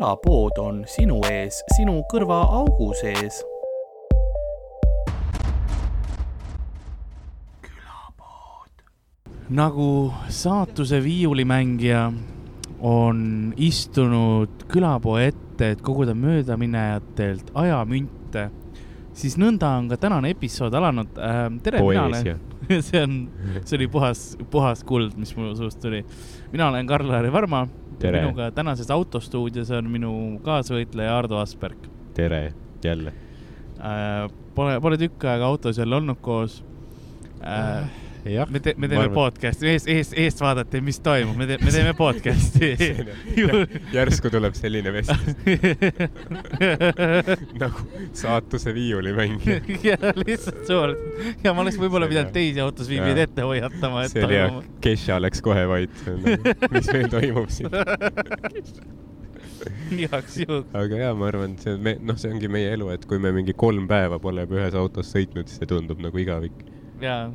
külapood on sinu ees, sinu kõrvaaugu sees. nagu saatuse viiulimängija on istunud külapoe ette, et koguda möödaminejatelt ajamünte, siis nõnda on ka tänane episood alanud äh,. tere, mina olen, see on, see oli puhas, puhas kuld, mis mu suust tuli. mina olen Karl-Lari Varma. minuga tänases autostuudios on minu kaasvõitleja Ardo Asperg. tere, jälle äh,. Pole, pole tükk aega autos jälle olnud koos äh, me, te, me teeme arvan... podcast'i, eest, eest, eest vaadata, mis toimub, me, te, me teeme podcast'i. Järsku tuleb selline vestlus. Nagu saatuse viiulimängija ja lihtsalt suurt. ja ma oleks võib-olla pidanud teisi autos viibijaid ette hoiatama. see oli hea, Kesha läks kohe vait. mis meil toimub siin? Igaks juhuks. aga jaa, ma arvan, et see on me, noh, see ongi meie elu, et kui me mingi kolm päeva pole ühes autos sõitnud, siis see tundub nagu igavik. jaa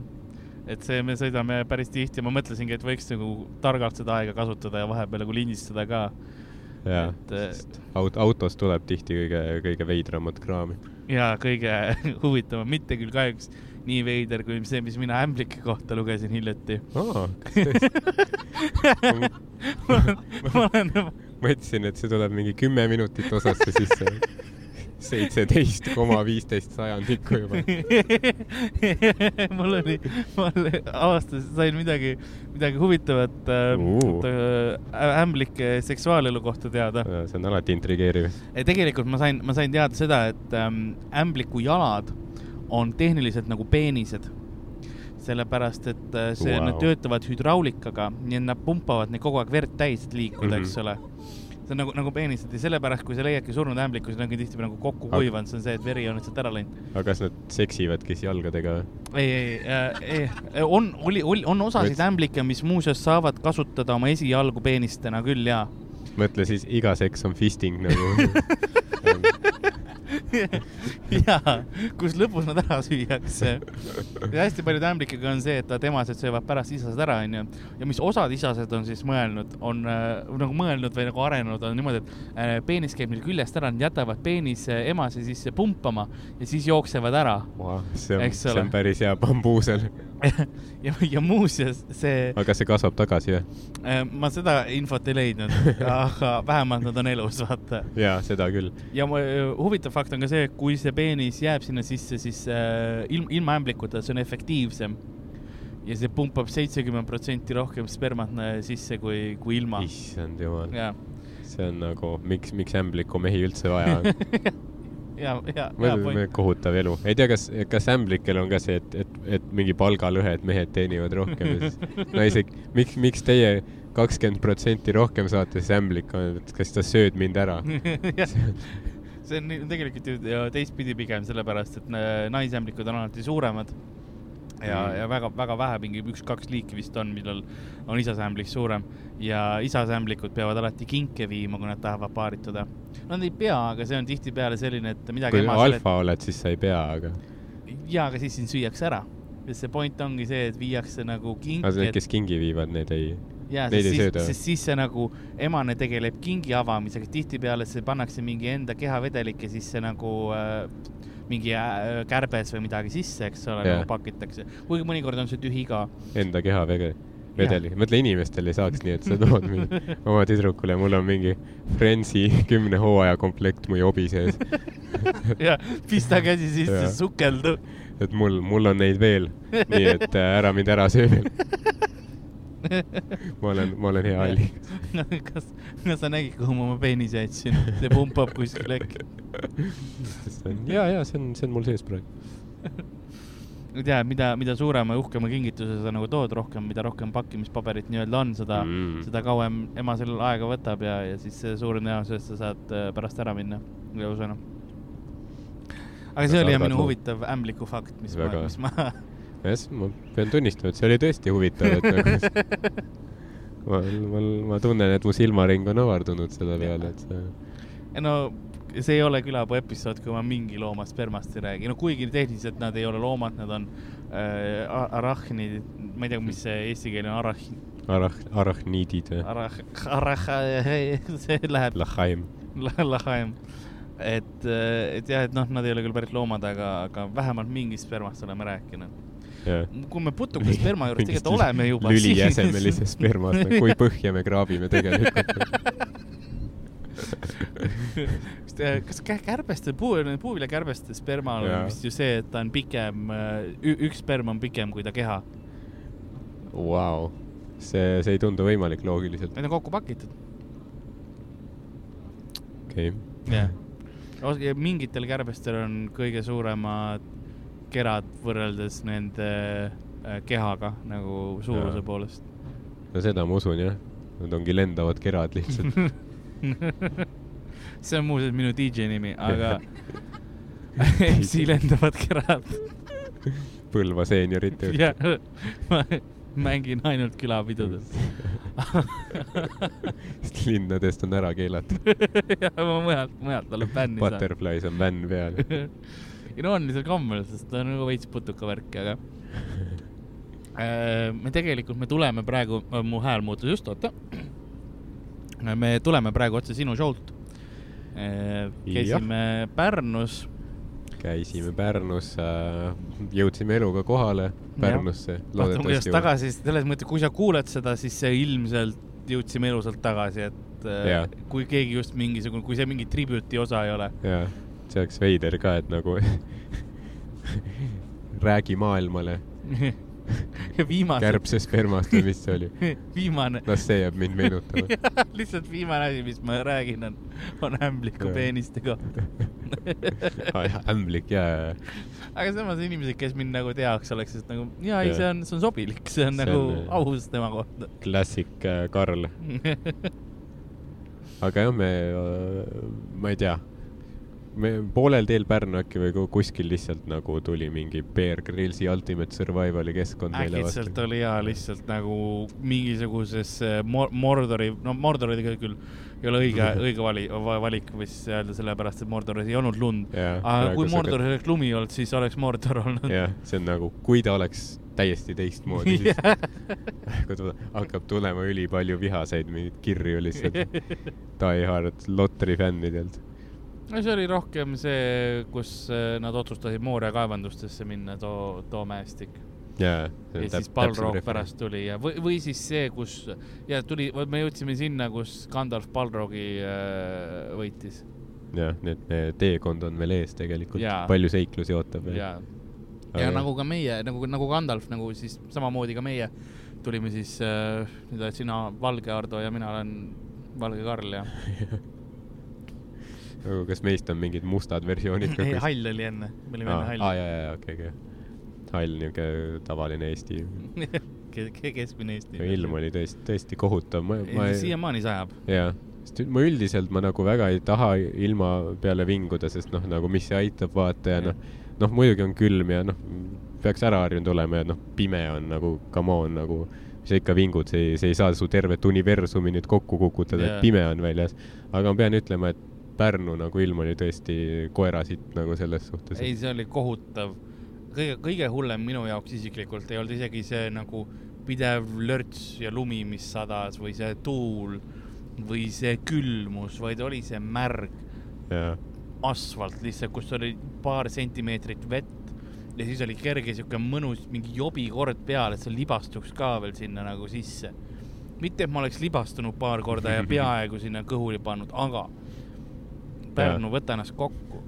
et see, me sõidame päris tihti, ma mõtlesingi, et võiks nagu targalt seda aega kasutada ja vahepeal nagu lindistada ka. jaa, sest aut-, autos tuleb tihti kõige, kõige veidramat kraami. jaa, kõige huvitavam, mitte küll kahjuks nii veider kui see, mis mina ämblike kohta lugesin hiljuti. tõesti? ma olen mõtlesin, et see tuleb mingi kümme minutit osasse sisse seitseteist koma viisteist sajandikku juba mul oli, ma avastasin, sain midagi, midagi huvitavat äh, ämblike seksuaalelu kohta teada. see on alati intrigeeriv. tegelikult ma sain, ma sain teada seda, et ähm, ämbliku jalad on tehniliselt nagu peenised sellepärast et äh, see wow., nad töötavad hüdraulikaga, nii et nad pumpavad neid kogu aeg verd täis, et liikuda mm, -hmm. eks ole see on nagu, nagu peenised ja sellepärast, kui sa leiadki surnud ämbliku, siis ongi tihtipeale nagu kokku kuivanud, see on see, et veri on lihtsalt ära läinud. aga kas nad seksivadki siis jalgadega või? ei, ei äh,, ei, on, oli, oli, on osasid Võt... ämblikke, mis muuseas saavad kasutada oma esijalgu peenistena küll, jaa. mõtle siis, iga seks on fisting nagu jaa, kus lõpus nad ära süüakse. ja hästi paljude ämblikega on see, et nad emased söövad pärast isased ära, onju. ja mis osad isased on siis mõelnud, on äh, nagu mõelnud või nagu arenenud, on niimoodi, et äh, peenis käib neil küljest ära, nad jätavad peenise emase sisse pumpama ja siis jooksevad ära see on, see on päris hea bambuusel ja, ja muuseas see. aga see kasvab tagasi või? Äh, ma seda infot ei leidnud, aga vähemalt nad on elus, vaata. jaa, seda küll. ja huvitav fakt on ka see, kui see peenis jääb sinna sisse, siis äh, ilm, ilma ämblikuta see on efektiivsem. ja see pumpab seitsekümmend protsenti rohkem spermat äh, sisse kui, kui ilma. issand jumal. see on nagu, miks, miks ämbliku mehi üldse vaja on ja, ja, ja. kohutav elu. ei tea, kas, kas ämblikel on ka see, et, et, et mingi palgalõhe, et mehed teenivad rohkem ja siis naised, miks, miks teie kakskümmend protsenti rohkem saate, siis ämblik on, et kas sa sööd mind ära see on tegelikult ju teistpidi pigem sellepärast, et äh, naisämblikud on alati suuremad ja mm., ja väga-väga vähe, mingi üks-kaks liiki vist on, millal on isasämblik suurem ja isasämblikud peavad alati kinke viima, kui nad tahavad paarituda. Nad ei pea, aga see on tihtipeale selline, et midagi. kui alfa oled, siis sa ei pea, aga. ja, aga siis sind süüakse ära. sest see point ongi see, et viiakse nagu kinki. aga need, kes kingi viivad, need ei jaa, sest siis, sest siis see nagu emane tegeleb kingi avamisega, tihtipeale see pannakse mingi enda kehavedelik ja siis see nagu äh, mingi äh, kärbes või midagi sisse, eks ole, nagu pakitakse. kuigi mõnikord on see tühi ka. Enda kehavege vedeli, mõtle inimestel ei saaks nii, et sa tood mingi oma tüdrukule, mul on mingi Frenzy kümne hooaja komplekt mu jobi sees. Ja pista käsi sisse, sukeldu. et mul, mul on neid veel, nii et äh, ära mind ära söö veel ma olen, ma olen hea allikas kas, kas sa nägid, kuhu ma oma peenise jätsin? see pumpab kuskil äkki. ja, ja see on, see on mul sees praegu tea, mida, mida suurema ja uhkema kingituse sa nagu tood rohkem, mida rohkem pakkimispaberit nii-öelda on, seda mm., seda kauem ema sellel aega võtab ja, ja siis suure tõenäosusega sa saad äh, pärast ära minna ilusana. aga see oli jah minu huvitav ämbliku fakt, mis Väga. ma, mis ma jah, ma pean tunnistama, et see oli tõesti huvitav, et nagu ma, ma, ma tunnen, et mu silmaring on avardunud selle peale, et see. no see ei ole külapuu episood, kui ma mingi looma spermast ei räägi, no kuigi tehniliselt nad ei ole loomad, nad on äh, arahhnid, ma ei tea, mis see eesti keel on, arahn. Arah-, arahniidid või? Arah-, arah-, see läheb. Lahaim. lahem. et, et jah, et noh, nad ei ole küll päris loomad, aga, aga vähemalt mingist spermast oleme rääkinud. Kui me putuka sperma juures tegelikult oleme juba. lüliäsemelise spermast, kui põhja me kraabime tegelikult. kas kä- kärbeste, puu, puuviljakärbeste sperma on vist ju see, et ta on pikem, üks sperm on pikem kui ta keha. Vau, see, see ei tundu võimalik loogiliselt. Need on kokku pakitud. okei okay., jah. mingitel kärbestel on kõige suuremad kerad võrreldes nende äh, kehaga nagu suuruse Jaa. poolest. no seda ma usun jah. Nad ongi lendavad kerad lihtsalt. see on muuseas minu DJ nimi, aga MC lendavad kerad. Põlva seeniorite juurde. jah, ma mängin ainult külapidudel. sest linnadest on ära keelatud. ja ma mujalt, mujalt talle bänni saan. Butterflies on vänn peal. Ei no on lihtsalt kammel, sest ta on nagu veits putuka värk, aga äh, me tegelikult, me tuleme praegu, mu hääl muutus just, oota. me tuleme praegu otse sinu show'lt. käisime Pärnus, käisime Pärnus, jõudsime eluga kohale Pärnusse. vaatame, kuidas tagasi, selles mõttes, kui sa kuuled seda, siis ilmselt jõudsime elusalt tagasi, et äh, Jaa. kui keegi just mingisugune, kui see mingi tribute'i osa ei ole. See oleks veider ka, et nagu räägi maailmale ja viimase, kärbse spermast või mis see oli. viimane, las see jääb mind meenutama. lihtsalt viimane asi, mis ma räägin, on, on ämbliku peeniste kohta. ämblik jaa, aga samas inimesed, kes mind nagu teaks, oleks just nagu ja ei, see on, see on sobilik, see on See nagu on- aus tema kohta. klassik äh, Karl. aga jah, me, ma ei tea, me poolel teel Pärnu äkki või ku- kuskil lihtsalt nagu tuli mingi Bear Grillsi Ultimate Survivali keskkond meile äkitselt vastu. oli jaa lihtsalt nagu mingisuguses äh, Mor- Mordori, no Mordor oli küll, küll ei ole õige, õige vali, valik võis öelda, sellepärast et Mordoris ei olnud lund. Aga kui Mordoris oleks lumi olnud, siis oleks Mordor olnud. jah, see on nagu, kui ta oleks täiesti teistmoodi, siis kui hakkab tulema ülipalju vihaseid mingeid kirju lihtsalt Die Hard lotri fännidelt. No see oli rohkem see, kus äh, nad otsustasid Mooria kaevandustesse minna, too, too mäestik. jaa. ja siis Balrog pärast tuli ja, või, või siis see, kus ja tuli, me jõudsime sinna, kus Gandalf Balrogi äh, võitis. Jah, nii et teekond on veel ees tegelikult. Palju seiklusi ootab ja, ja nagu ka meie nagu, nagu Gandalf, nagu siis samamoodi ka meie tulime siis äh,, nüüd oled sina Valge Ardo ja mina olen Valge Karl ja kas meist on mingid mustad versioonid ei, hall oli enne, me olime aa, enne aa hall jaa, jaa, okei, okei. hall niuke tavaline Eesti. Ke- ke- keskmine Eesti. ilm oli tõesti, tõesti kohutav, ei, siiamaani sajab. jaa, sest ma üldiselt ma nagu väga ei taha ilma peale vinguda, sest noh, nagu mis see aitab vaata ja noh, noh muidugi on külm ja noh, peaks ära harjunud olema ja noh, pime on nagu, come on nagu, mis sa ikka vingud, see ei, see ei saa su tervet universumi nüüd kokku kukutada et pime on väljas. aga ma pean ütlema, et Pärnu nagu ilm oli tõesti koerasitt nagu selles suhtes. ei, see oli kohutav. kõige, kõige hullem minu jaoks isiklikult ei olnud isegi see nagu pidev lörts ja lumi, mis sadas või see tuul või see külmus, vaid oli see märg jaa, asfalt lihtsalt, kus oli paar sentimeetrit vett ja siis oli kerge siuke mõnus mingi jobikord peal, et see libastuks ka veel sinna nagu sisse. mitte, et ma oleks libastunud paar korda ja peaaegu sinna kõhuli pannud, aga Pärnu, võta ennast kokku.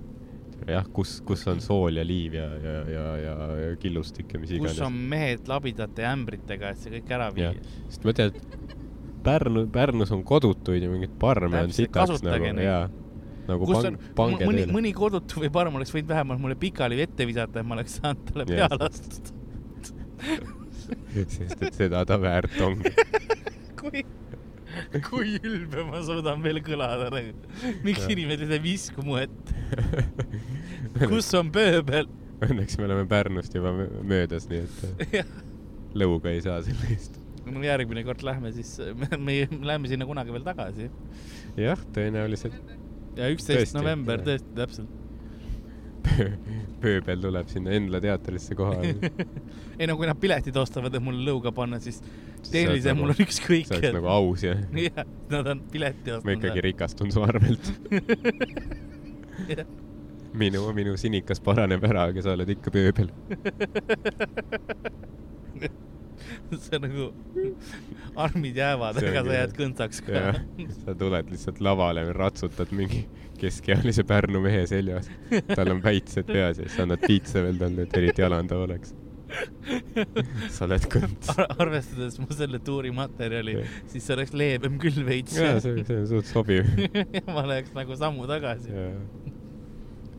jah, kus, kus on sool ja liiv ja, ja, ja, ja, ja killustik ja mis kus iganes on. mehed labidate ämbritega, et see kõik ära viia., sest ma tean, et Pärnu, Pärnus on kodutuid ja mingeid parme on sitaks nagu jaa, nagu kus pang, on pange mõni, teile. mõni kodutu või parem oleks võinud vähemalt mulle pikali vette visata, et ma oleks saanud talle Jah. peale astuda. sest et seda ta väärt ongi. kui, kui ülbe ma suudan veel kõlada nagu. miks inimesed ei visku mu ette? kus on pööbel? Õnneks me oleme Pärnust juba mö- möödas, nii et äh, lõuga ei saa selle eest. no järgmine kord lähme siis, me, me läheme sinna kunagi veel tagasi. jah, tõenäoliselt. ja üksteist november tõesti täpselt. Pööbel tuleb sinna Endla teatrisse kohale. ei no kui nad piletid ostavad ja mulle lõuga panna, siis tehniliselt mul on ükskõik see oleks nagu aus ja jah, nad on pileti ma ostnud. ikkagi rikastun su arvelt. minu, minu sinikas paraneb ära, aga sa oled ikka pööbel. see on nagu, armid jäävad, aga sa jääd kõntsaks ka jah, sa tuled lihtsalt lavale, ratsutad mingi keskealise Pärnu mehe seljas. tal on päitsed peas ja siis annad piitsa veel talle, et eriti alandav oleks. sa oled kõnts. Ar. arvestades mu selle tuuri materjali siis see oleks leebem küll veits. jaa, see, see on suht sobiv. ma läheks nagu sammu tagasi.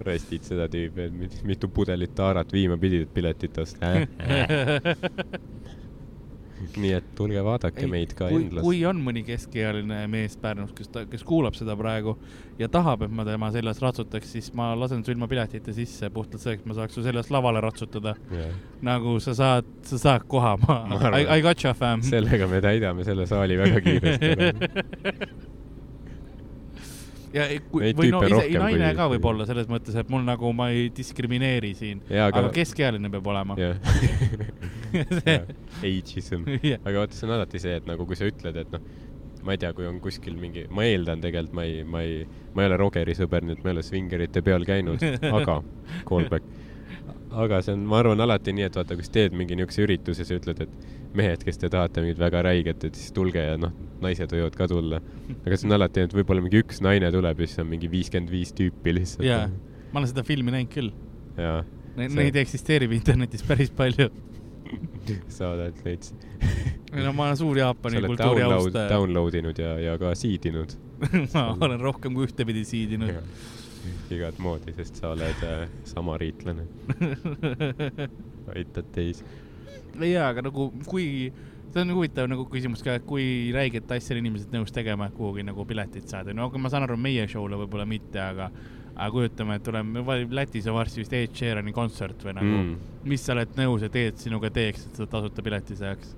restid seda tüüpi, et mitu pudelit taarat viima pidid, et piletit osta. nii et tulge vaadake Ei, meid ka Endlas. kui on mõni keskealine mees Pärnus, kes kes kuulab seda praegu ja tahab, et ma tema seljas ratsutaks, siis ma lasen su ilma piletita sisse puhtalt selleks, et ma saaks su seljas lavale ratsutada. nagu sa saad, sa saad koha, ma, Ma I, I got you fam. sellega me täidame selle saali väga kiiresti. ja ei, kui, või no ise, naine kui- ka võib-olla selles mõttes, et mul nagu ma ei diskrimineeri siin, aga aga. keskealine peab olema. jah. See- Ageism. jah, aga vaata, see on alati see, et nagu kui sa ütled, et noh, ma ei tea, kui on kuskil mingi, ma eeldan tegelikult, ma ei, ma ei, ma ei ole Rogeri sõber, nii et ma ei ole svingerite peal käinud, aga, callback. Aga see on, ma arvan alati nii, et vaata, kui sa teed mingi niisuguse ürituse, sa ütled, et mehed, kes te tahate mingit väga räiget, et siis tulge ja noh, naised võivad ka tulla. aga see on alati, et võib-olla mingi üks naine tuleb ja siis on mingi viiskümmend viis tüüpi lihtsalt. jaa, ma olen seda filmi näinud küll. jaa, Neid See- eksisteerib internetis päris palju. sa oled veits. ei no ma olen suur Jaapani kultuuri austaja. download inud ja, ja ka siidinud. ma olen rohkem kui ühtepidi siidinud. Igat moodi, sest sa oled äh, samariitlane, aitad teisi. jaa, aga nagu kui, see on huvitav nagu küsimus ka, et kui räiget asja on inimesed nõus tegema, et kuhugi nagu piletit saada. no aga ma saan aru, meie show'le võib-olla mitte, aga, aga kujutame, et tuleme, Lätis on varsti vist Ed Sheerani kontsert või nagu mm., mis sa oled nõus, et Ed sinuga teeks, et seda tasuta pileti saaks?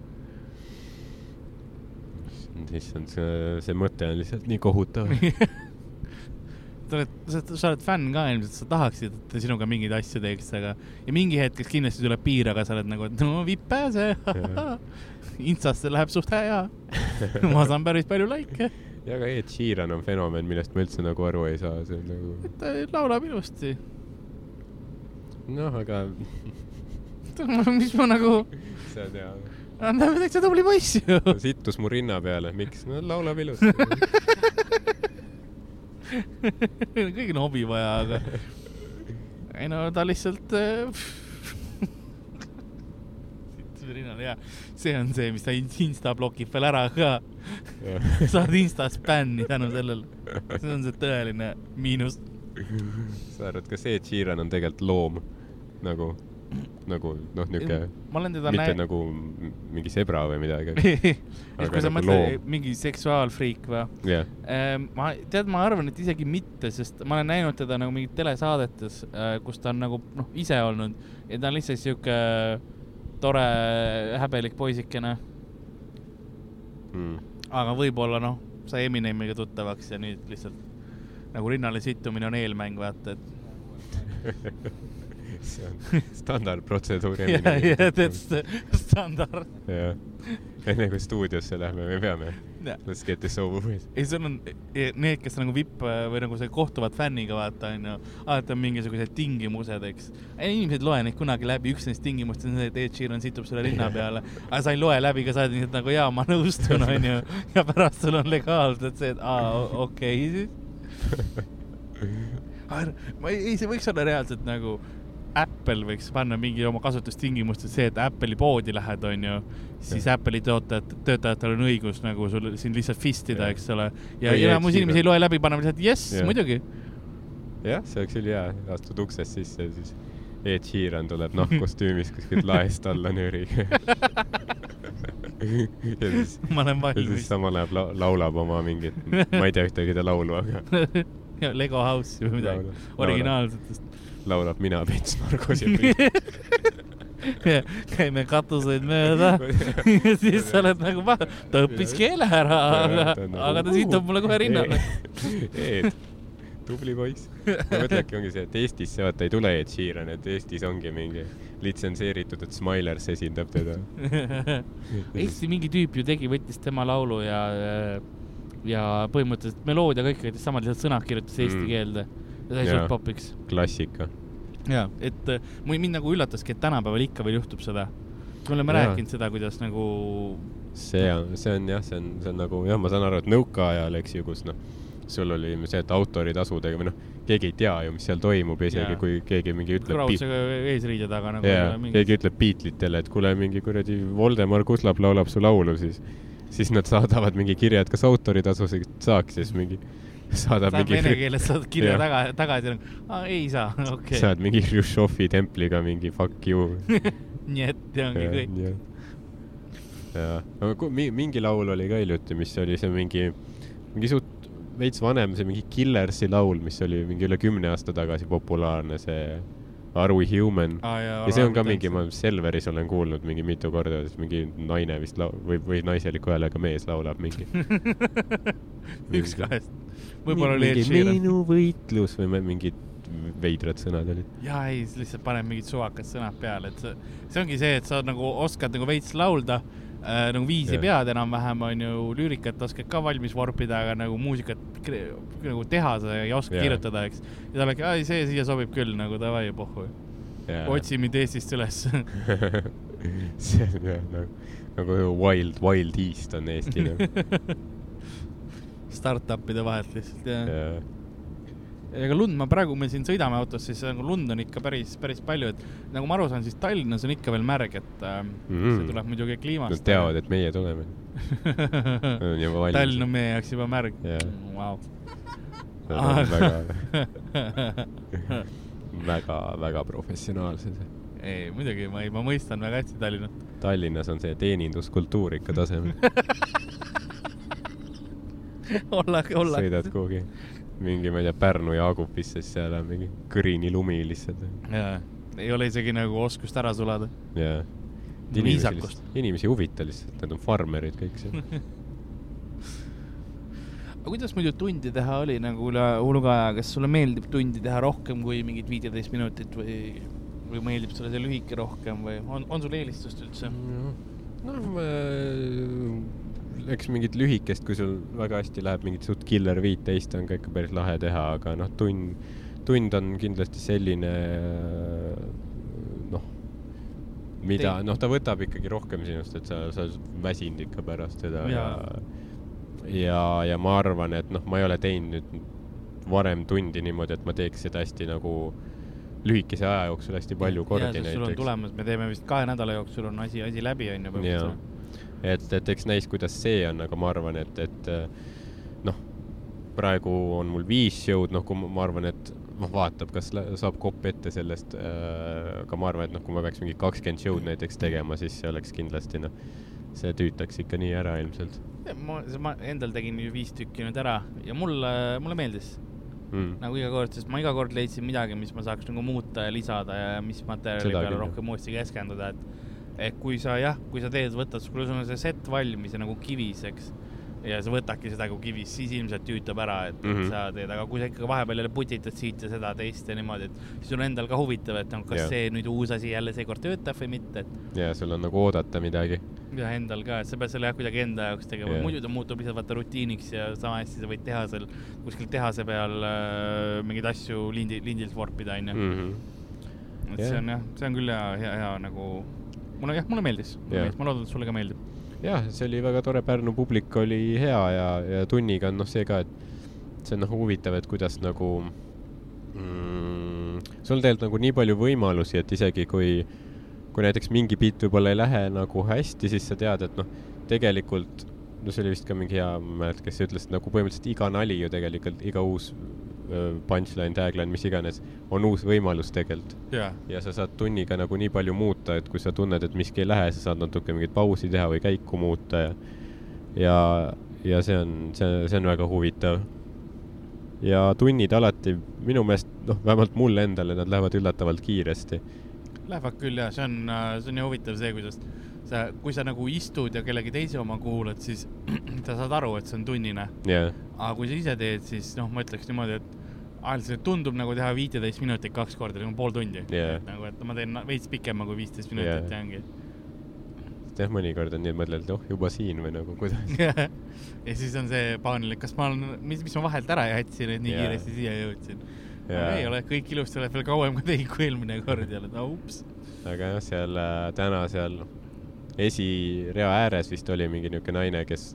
issand, see, see mõte on lihtsalt nii kohutav. sa oled, sa, sa oled fänn ka ilmselt, sa tahaksid, et ta sinuga mingeid asju teeks, aga ja mingi hetk kindlasti tuleb piir, aga sa oled nagu, et no vipp pääse. Instasse läheb suht hea. ma saan päris palju likee, ja ka Ed Sheeran on fenomen, millest ma üldse nagu aru ei saa, see on nagu, ta laulab ilusti. noh, aga mis ma nagu, see on hea. ta on täitsa tubli poiss ju. sittus mu rinna peale, miks? no laulab ilusti. kõigil on hobi vaja, aga ei no ta lihtsalt äh, sittus rinnale ja see on see, mis ta in- Insta blokib veel ära ka. saad Instas bänni tänu sellele. see on see tõeline miinus. sa arvad, kas Ed Sheeran on tegelikult loom? nagu, nagu noh, olen teda mitte näinud. nagu mingi sebra või midagi. et kui sa nagu mõtled mingi seksuaalfriik või? jah, ma, tead, ma arvan, et isegi mitte, sest ma olen näinud teda nagu mingit telesaadetes, kus ta on nagu noh, ise olnud ja ta on lihtsalt sihuke tore häbelik poisikene, mm. aga võib-olla noh, sai Eminemiga tuttavaks ja nüüd lihtsalt nagu rinnale sittumine on eelmäng, vaata, et see on standardprotseduur. ja, ja tead, standard. jah, enne kui stuudiosse lähme, me peame, ei, let's get this over with. sul on eh, need, kes nagu vipp või nagu see kohtuvad fänniga, vaata onju, alati on mingisugused tingimused, eks. inimesed ei loe neid kunagi läbi, üks nendest tingimustest on see, et Ed Sheeran situb sulle rinna peale, aga sa ei loe läbi ka, sa oled lihtsalt nagu jaa, ma nõustun, onju. ja pärast sul on legaalselt see, et aa, okei siis. ma ei, ei, see võiks olla reaalselt nagu Apple võiks panna mingi oma kasutustingimustes see, et Apple'i poodi lähed, onju, siis Apple'i töötajad, töötajatel on õigus nagu sul sind lihtsalt fistida, eks ole. ja enamus inimesi ei loe läbi, paneb lihtsalt jess, muidugi. jah, see oleks ülihea, astud uksest sisse ja siis Ed Sheeran tuleb nahkkostüümis kuskilt laest alla nööriga. ja siis, ja siis samal ajal la laulab oma mingit, ma ei tea ühtegi ta laulu, aga ja Lego House'i või midagi. Originaalsetest. Laulab Mina pets narkos ja kõik. käime katuseid mööda ja siis sa oled nagu, ta õppis keele ära, aga, aga ta situb mulle kohe rinnale. Ed, tubli poiss. ma mõtlen, äkki ongi see, et Eestisse vaata ei tule Ed Sheeran, et Eestis ongi mingi litsenseeritud, et Smilers esindab teda. Eesti mingi tüüp ju tegi, võttis tema laulu ja, ja põhimõtteliselt meloodia kõik samad, lihtsalt sõnad kirjutas eesti Mm. keelde ja sai Jaa. suht popiks. klassika. ja, et äh, mul mind nagu üllataski, et tänapäeval ikka veel juhtub seda. me oleme Jaa. rääkinud seda, kuidas nagu see on, see on jah, see on, see on nagu jah, ma saan aru, et nõukaajal, eks ju, kus noh, sul oli see, et autoritasudega või noh, keegi ei tea ju, mis seal toimub ja isegi Jaa. kui keegi mingi ütleb. krausega eesriide taga nagu jaa, mingi... keegi ütleb Beatlesitele, et kuule, mingi kuradi Voldemar Kuslap laulab su laulu, siis, siis nad saadavad mingi kirja, et kas autoritasusid saaks, siis mingi saadab saad mingi vene keeles saad kirja taga, tagasi, ei saa, okei saad mingi Hruštšovi templiga mingi fuck you. nii et ja ongi kõik. jaa, aga mingi laul oli ka hiljuti, mis oli see mingi, mingi suht veits vanem, see mingi Killersi laul, mis oli mingi üle kümne aasta tagasi populaarne, see Are we human? ja see on ka mingi, ma Selveris olen kuulnud mingi mitu korda, siis mingi naine vist lau- või, või naiseliku häälega mees laulab mingi. üks kahest. võib-olla oli Ed Sheeran. minu võitlus või mingid veidrad sõnad olid. jaa, ei, lihtsalt paneb mingid suvakad sõnad peale, et see, see ongi see, et sa nagu oskad nagu veits laulda nagu viisi Jah. pead enam-vähem, onju, lüürikat oskad ka valmis vorpida, aga nagu muusikat nagu teha sa ei oska Jah. kirjutada, eks. ja ta olegi, ai, see siia sobib küll nagu davai, pohhu. otsi mind Eestist üles. see on jah nagu, nagu Wild, Wild East on Eesti nagu. Startupide vahelt lihtsalt, jah. jaa, ega lund, ma praegu, me siin sõidame autos, siis nagu lund on ikka päris, päris palju, et nagu ma aru saan, siis Tallinnas on ikka veel märg, et äh, Mm. see tuleb muidugi kliimast. nad teavad, et meie tuleme. Tallinn on meie jaoks juba märg Jah. wow. Väga, väga, väga professionaalsed. ei, muidugi ma ei, ma mõistan väga hästi Tallinnat. Tallinnas on see teeninduskultuur ikka tasemel. olla, olla. sõidad kuhugi mingi, ma ei tea, Pärnu Jaagupisse, siis seal on mingi kõrini lumi lihtsalt. jaa, ei ole isegi nagu oskust ära sulada. jaa. Viisakust. inimesi ei huvita lihtsalt, nad on farmerid kõik seal. aga kuidas muidu tundi teha oli nagu üle hulga kas sulle meeldib tundi teha rohkem kui mingid viiteist minutit või, või meeldib sulle see lühike rohkem või on, on sul eelistust üldse? noh, eks mingit lühikest, kui sul väga hästi läheb, mingit suht killer viiteist on ka ikka päris lahe teha, aga noh, tund, tund on kindlasti selline noh, mida, noh, ta võtab ikkagi rohkem sinust, et sa, sa oled väsinud ikka pärast seda ja Jaa. ja, ja ma arvan, et noh, ma ei ole teinud nüüd varem tundi niimoodi, et ma teeks seda hästi nagu lühikese aja jooksul hästi palju kordi sul on näiteks. tulemas, me teeme vist kahe nädala jooksul on asi, asi läbi, onju. jaa, et, et eks näis, kuidas see on, aga ma arvan, et, et äh, noh, praegu on mul viis show'd, noh, kui ma, arvan, et noh, vaatab, kas saab kopp ette sellest äh,, aga ma arvan, et noh, kui ma peaks mingi kakskümmend show'd näiteks tegema, siis see oleks kindlasti noh, see tüütaks ikka nii ära ilmselt ma, ma endal tegin ju viis tükki nüüd ära ja mulle, mulle meeldis mm.. nagu iga kord, sest ma iga kord leidsin midagi, mis ma saaks nagu muuta ja lisada ja mis materjali Seda peale rohkem uuesti keskenduda, et et kui sa jah, kui sa teed, võtad, kui sul on see set valmis ja nagu kivis, eks, ja sa võtadki seda kui kivis, siis ilmselt tüütab ära, et mm Mhm. -hmm. sa teed, aga kui sa ikka vahepeal jälle putitad siit ja seda teist ja niimoodi, et siis on endal ka huvitav, et noh, kas Jah. see nüüd uus asi jälle seekord töötab või mitte, et ja sul on nagu oodata midagi. ja endal ka, et sa pead selle jah kuidagi enda jaoks tegema yeah., muidu ta muutub lihtsalt vaata rutiiniks ja sama hästi sa võid teha seal kuskil tehase peal äh, mingeid asju lindi, lindilt vorpida, onju. Mm et Jah. see on jah, see on küll hea, hea, hea nagu, mulle jah, mulle meeldis ma loodan, et sulle ka meeldib. jah, see oli väga tore, Pärnu publik oli hea ja, ja tunniga on noh, see ka, et see on noh huvitav, et kuidas nagu mm,, sul tegelikult nagu nii palju võimalusi, et isegi kui, kui näiteks mingi beat võib-olla ei lähe nagu hästi, siis sa tead, et noh, tegelikult no see oli vist ka mingi hea, ma ei mäleta, kes ütles, et nagu põhimõtteliselt iga nali ju tegelikult, iga uus punchline, tagline, mis iganes, on uus võimalus tegelikult jaa, ja sa saad tunniga nagu nii palju muuta, et kui sa tunned, et miski ei lähe, sa saad natuke mingit pausi teha või käiku muuta ja ja, ja see on, see, see on väga huvitav. ja tunnid alati minu meelest, noh, vähemalt mulle endale nad lähevad üllatavalt kiiresti. lähevad küll ja see on, see on nii huvitav see, kuidas sa, kui sa nagu istud ja kellegi teise oma kuulad, siis sa saad aru, et see on tunnine jah, aga kui sa ise teed, siis noh, ma ütleks niimoodi, et see tundub nagu teha viiteist minutit kaks korda, nagu pool tundi. Et nagu, et ma teen veits pikema kui viisteist minutit ja ongi. jah, mõnikord on nii, et mõtled, et oh, juba siin või nagu kuidas. ja siis on see paaniline, kas ma olen, mis, mis ma vahelt ära jätsin, et nii Jaa. kiiresti siia jõudsin. Jaa. ei ole, kõik ilusti oled veel kauem kui tegid kui eelmine kord jälle, no ups. aga jah, seal äh, täna seal esirea ääres vist oli mingi niuke naine, kes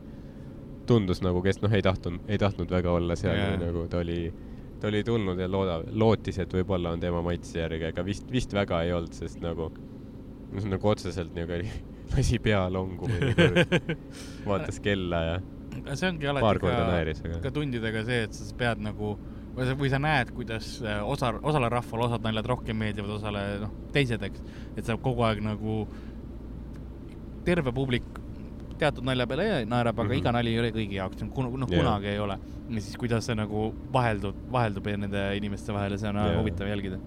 tundus nagu, kes noh, ei tahtnud, ei tahtnud väga olla seal yeah. nagu ta oli, ta oli tulnud ja looda, lootis, et võib-olla on tema maitse järgi, aga vist, vist väga ei olnud, sest nagu, nagu otseselt nagu oli, lasi pea longu mõnikord, vaatas kella ja see ongi alati ka, naeris, aga ka tundidega see, et sa pead nagu või sa, või sa näed, kuidas äh, osa, osale rahvale osad naljad rohkem meeldivad, osale noh, teised, eks. et sa kogu aeg nagu, terve publik teatud nalja peale naerab, aga mm. -hmm. iga nali ei ole kõigi jaoks, noh Jaa. kunagi ei ole. ja siis, kuidas see nagu vaheldub, vaheldub nende inimeste vahel ja see on Jaa. huvitav jälgida.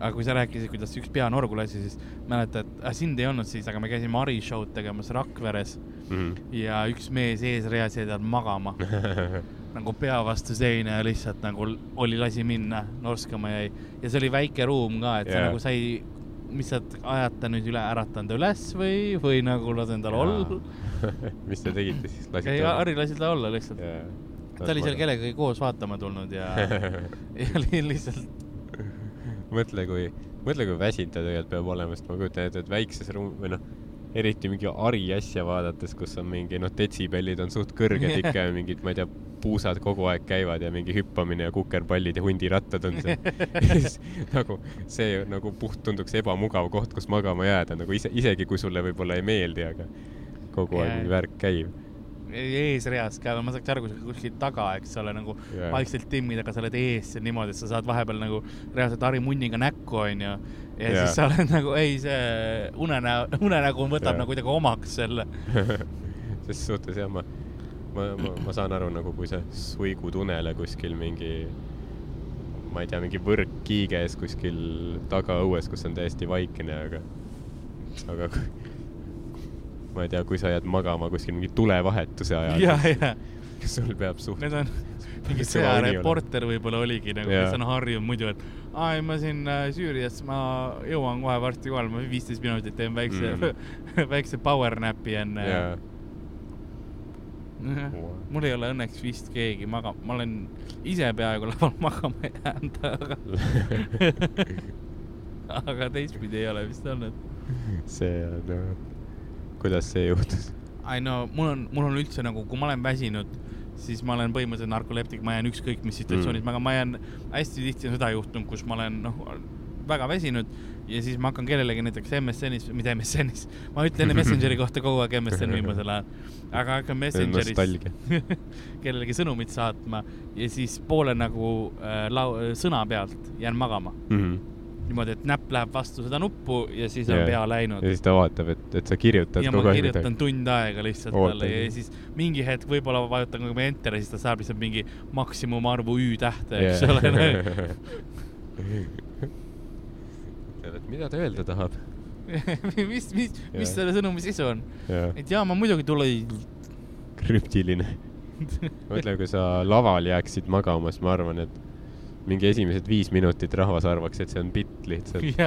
aga kui sa rääkisid, kuidas üks peanorgu lasi, siis mäletad, sind ei olnud siis, aga me käisime Ari show'd tegemas Rakveres mm ja üks mees eesreas jäi tal magama -hmm. nagu pea vastu seina ja lihtsalt nagu oli, lasi minna, norskama jäi. ja see oli väike ruum ka, et yeah. sa nagu sai, mis sa ajad ta nüüd üle, äratan ta üles või, või nagu lasen tal olla. mis te tegite siis, ei, lasite Harri lasi ta olla lihtsalt. yeah. ta oli seal kellegagi koos vaatama tulnud ja, ja oli lihtsalt, mõtle, kui, mõtle, kui väsinud ta tegelikult peab olema, sest ma kujutan ette, et väikses ruum või noh, eriti mingi Ari asja vaadates, kus on mingi noh, detsibellid on suht kõrged ikka ja mingid, ma ei tea, puusad kogu aeg käivad ja mingi hüppamine ja kukerpallid ja hundirattad on seal. nagu see nagu puht tunduks ebamugav koht, kus magama jääda nagu ise, isegi kui sulle võib-olla ei meeldi, aga kogu aeg Jaa. mingi värk käib. eesreas ka, ma saaks aru, kui sa kuskil taga, eks ole, nagu Jaa. vaikselt timmid, aga sa oled ees seal niimoodi, et sa saad vahepeal nagu reaalselt Harri munniga näkku, onju. ja Jaa. siis sa oled nagu, ei, see unenäo, unenägu võtab Jaa. nagu kuidagi omaks selle. ses suhtes jah, ma, ma, ma, ma saan aru nagu, kui sa suigutunele kuskil mingi, ma ei tea, mingi võrk kiige ees kuskil tagaõues, kus on täiesti vaikne, aga, aga ma ei tea, kui sa jääd magama kuskil mingi tulevahetuse ajal, ja, ja sul peab suht- need on mingi sõjareporter võib-olla oligi nagu, kes on harjunud muidu, et aa ei, ma siin äh, Süürias, ma jõuan kohe varsti kohale, ma viisteist minutit teen väikse mm. väikse power nap'i enne. Ja mul ei ole õnneks vist keegi maga-, ma olen ise peaaegu laval magama jäänud, aga, aga teistpidi ei ole vist olnud. see on no,, kuidas see juhtus? ei no mul on, mul on üldse nagu, kui ma olen väsinud, siis ma olen põhimõtteliselt narkoleptik, ma jään ükskõik mis situatsioonis mm., aga ma jään, hästi tihti on seda juhtunud, kus ma olen noh, väga väsinud ja siis ma hakkan kellelegi näiteks MSN-is, mitte MSN-is, ma ütlen Messengeri kohta kogu aeg MSN viimasel ajal, aga hakkan Messengeris kellelegi sõnumit saatma ja siis poole nagu äh, lau-, sõna pealt jään magama. Mhm. niimoodi, et näpp läheb vastu seda nuppu ja siis on Jaa. pea läinud ja siis ta vaatab, et, et sa kirjutad ja ma kirjutan tund aega lihtsalt Ootad. talle ja siis mingi hetk võib-olla vajutan nagu enter ja siis ta saab lihtsalt mingi maksimumarvu Ü tähte, eks ole. ütleb, et mida ta öelda tahab. mis, mis, mis selle sõnumi sisu on? et jaa, ma muidugi tulen. krüptiline. mõtle, kui sa laval jääksid magama, siis ma arvan, et mingi esimesed viis minutit rahvas arvaks, et see on bitt lihtsalt.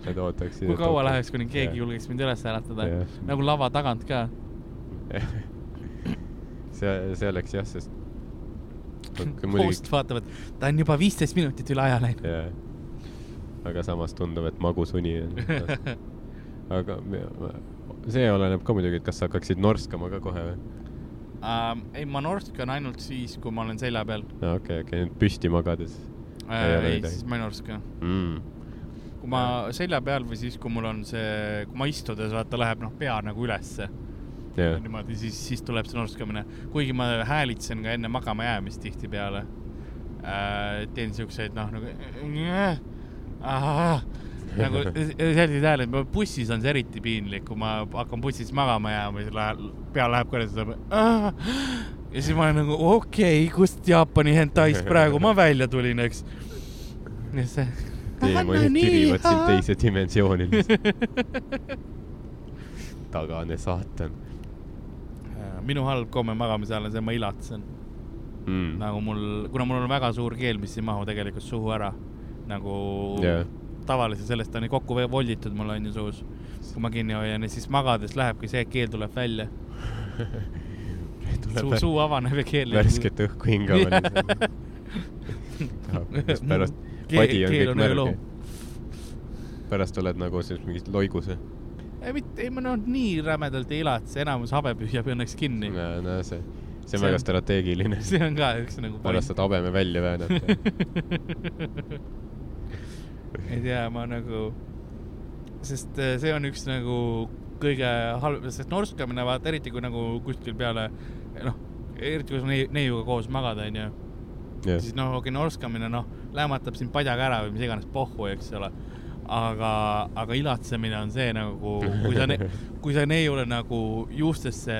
Nad ootaksid. kui kaua läheks, kuni keegi julgeks mind üles äratada nagu lava tagant ka. see, see oleks jah, sest. kui muidugi et ta on juba viisteist minutit üle aja läinud. jaa, aga samas tundub, et magus uni on. aga see oleneb ka muidugi, et kas sa hakkaksid norskama ka kohe või? Ähm, ei, ma norskan ainult siis, kui ma olen selja peal. okei, okei, nüüd püsti magades Ei ole ei, midagi. siis ma ei norska. mm.. kui ma selja peal või siis, kui mul on see, kui ma istudes, vaata, läheb noh, pea nagu ülesse. jah, niimoodi, siis, siis tuleb see norskamine. kuigi ma häälitsen ka enne magama jäämist tihtipeale äh,. teen siukseid noh, nagu. nagu selliseid hääled, bussis on see eriti piinlik, kui ma hakkan bussis magama jääma ja siis läheb, pea läheb kõrgele, siis tuleb. ja siis ma olen nagu okei okay,, kust Jaapani hentaist praegu ma välja tulin, eks. ja see. teemonid tirivad sind teise dimensiooni tagane saatan. minu halb komme magamise ajal on see, ma ilatsen. mm.. nagu mul, kuna mul on väga suur keel, mis ei mahu tegelikult suhu ära, nagu jah, tavaliselt sellest on ju kokku volditud mul on ju suus, kui ma kinni hoian ja siis magades lähebki see, keel tuleb välja. suu, suu avaneb ja keel. värsket õhku hingama lihtsalt. pärast padi on kõik märg. pärast oled nagu siis mingis loigus. ei mitte, ei ma noh, nii rämedalt ei ilatse, enamus habe püüab õnneks kinni. no see, see on See väga on- strateegiline. see on ka üks nagu pärast saad habeme välja väänata. ei tea, ma nagu, sest äh, see on üks nagu kõige halvem, sest norskamine vaata eriti kui nagu kuskil peale noh, eriti kui sa nei- neiuga koos magad, onju, siis noh, okei, norskamine noh, lämmatab sind padjaga ära või mis iganes pohhu, eks ole. aga, aga ilatsemine on see nagu, kui sa, kui sa neiule nagu juustesse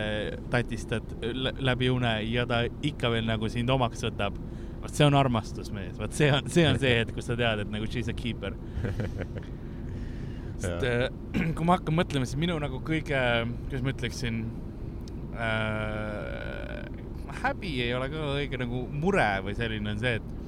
tatistad lä- läbi une ja ta ikka veel nagu sind omaks võtab. Vot see on armastus mees, vot see on, see on see hetk, kus sa tead, et nagu she's a keeper. sest äh, kui ma hakkan mõtlema, siis minu nagu kõige, kuidas ma ütleksin äh,, häbi ei ole ka õige nagu mure või selline on see, et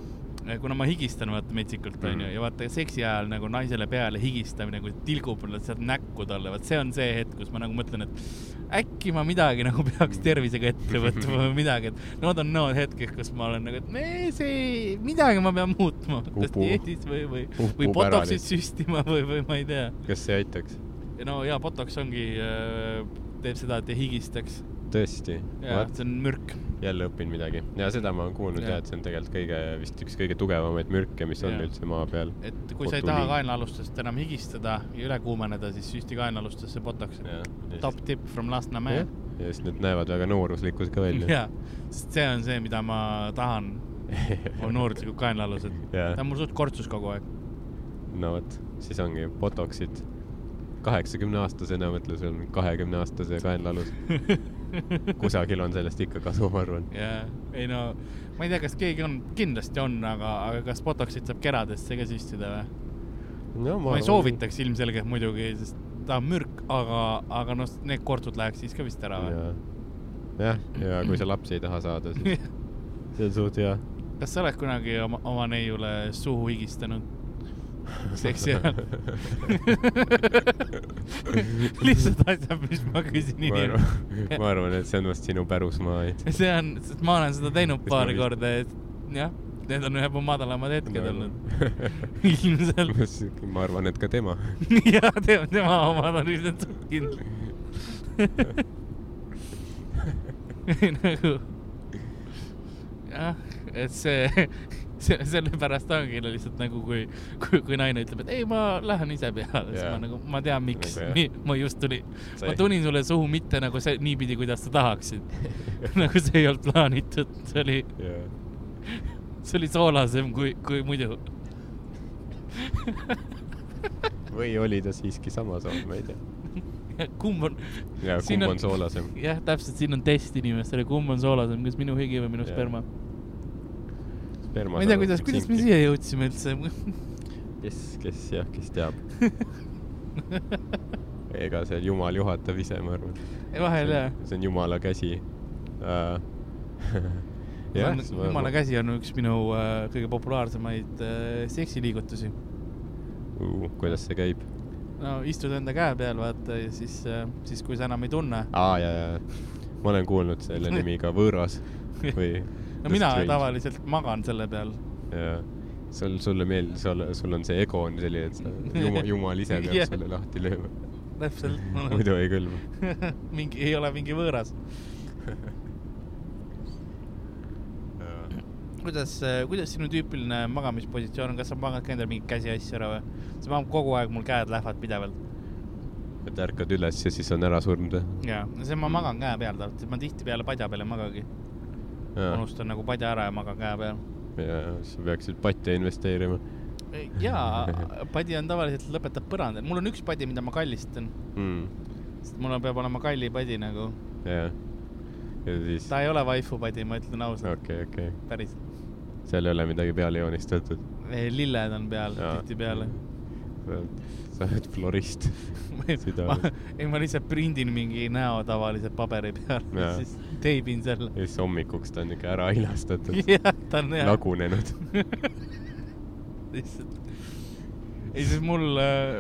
kuna ma higistan vaata metsikult Mhm. onju ja vaata seksi ajal nagu naisele peale higistamine, kui tilgub sealt näkku talle, vot see on see hetk, kus ma nagu mõtlen, et äkki ma midagi nagu peaks tervisega ette võtma või midagi, et need on need hetked, kus ma olen nagu, et nee, see, midagi ma pean muutma, kas dieedis või, või, või botox'it süstima või, või ma ei tea. kas see aitaks? no ja botox ongi, teeb seda, et ei higistaks. tõesti? ja see on mürk. jälle õpin midagi ja seda ma olen kuulnud Jah. ja et see on tegelikult kõige, vist üks kõige tugevamaid mürke, mis on Jah. üldse maa peal. et kui sa ei taha kaenlaalustest enam higistada ja üle kuumeneda, siis süsti kaenlaalustesse botox. top tip from Lasnamäe. ja siis need näevad väga nooruslikud ka välja. jaa, sest see on see, mida ma tahan, on nooruslikud kaenlaalused. Ta on mul suht kortsus kogu aeg. no vot, siis ongi botox'id. kaheksakümne aastasena mõtle, sul on kahekümne aastase kaenlaalus. kusagil on sellest ikka kasu, ma arvan. jaa, ei no, ma ei tea, kas keegi on, kindlasti on, aga, aga kas botox'it saab keradesse ka süstida või? no ma ei soovitaks ilmselgelt muidugi, sest ta on mürk, aga, aga noh, need kortsud läheks siis ka vist ära või? jah, ja kui sa lapsi ei taha saada, siis see on suht hea. kas sa oled kunagi oma, oma neiule suhu higistanud? seksi ajal? lihtsalt asjad, mis ma küsin inimestelt. ma arvan, et see on vast sinu pärusmaa. see on, sest ma olen seda teinud vist- korda, et jah, need on ühed mu madalamad hetked olnud. ilmselt. ma arvan, et ka tema. jah, tema, omad on ilmselt kindlad. nagu jah, et see, see, sellepärast ongi lihtsalt nagu kui, kui, kui naine ütleb, et ei, ma lähen ise peale, siis ma nagu, ma tean, miks Nagu ma just tulin, ma tulin sulle suhu mitte nagu see, niipidi, kuidas sa tahaksid. nagu see ei olnud plaanitud, see oli, see oli soolasem kui, kui muidu. või oli ta siiski sama sool, ma ei tea. kumb on, ja kumb on- on soolasem? jah, täpselt, siin on test inimestele, kumb on soolasem, kas minu higi või minu Jaa. sperma. sperma. ma ei tea, kuidas, kuidas me siia jõudsime üldse. kes, kes jah, kes teab. ega see jumal juhatab ise, ma arvan. vahel jah. see on jumala käsi uh. jah, jumala käsi on üks minu äh, kõige populaarsemaid äh, seksiliigutusi. uh,. kuidas see käib? no istud enda käe peal, vaata ja siis äh,, siis kui sa enam ei tunne. aa, ja, ja, ma olen kuulnud selle nimi ka võõras või. No mina tavaliselt magan selle peal. ja sul, sulle meeldib, sul, sul on see ego on selline, et sa jumal, jumal ise peab Jah. sulle lahti lööma. täpselt. muidu ei kõlba. mingi, ei ole mingi võõras. kuidas, kuidas sinu tüüpiline magamispositsioon on, kas sa magad ka endale mingit käsi asju ära või? sest ma kogu aeg, mul käed lähevad pidevalt. et ärkad üles ja siis on ära surnud või? jaa, see ma magan käe peal tavaliselt, ma tihtipeale padja peal ei magagi. Unustan nagu padja ära ja magan käe peal. ja sa peaksid patja investeerima jaa, padi on tavaliselt, lõpetab põrandal, mul on üks padi, mida ma kallistan, mm.. sest mul on- peab olema kalli padi nagu. jah. ja siis, ta ei ole waifu padi, ma ütlen ausalt okei, okei. päriselt. seal ei ole midagi peale joonistatud. lilled on peal tihtipeale. Sa oled florist. Ma, ei ma lihtsalt prindin mingi näo tavalise paberi peale ja siis teibin selle. ja siis hommikuks ta on ikka ära ilastatud, jah, ta on hea. lagunenud. lihtsalt. ei, siis mul,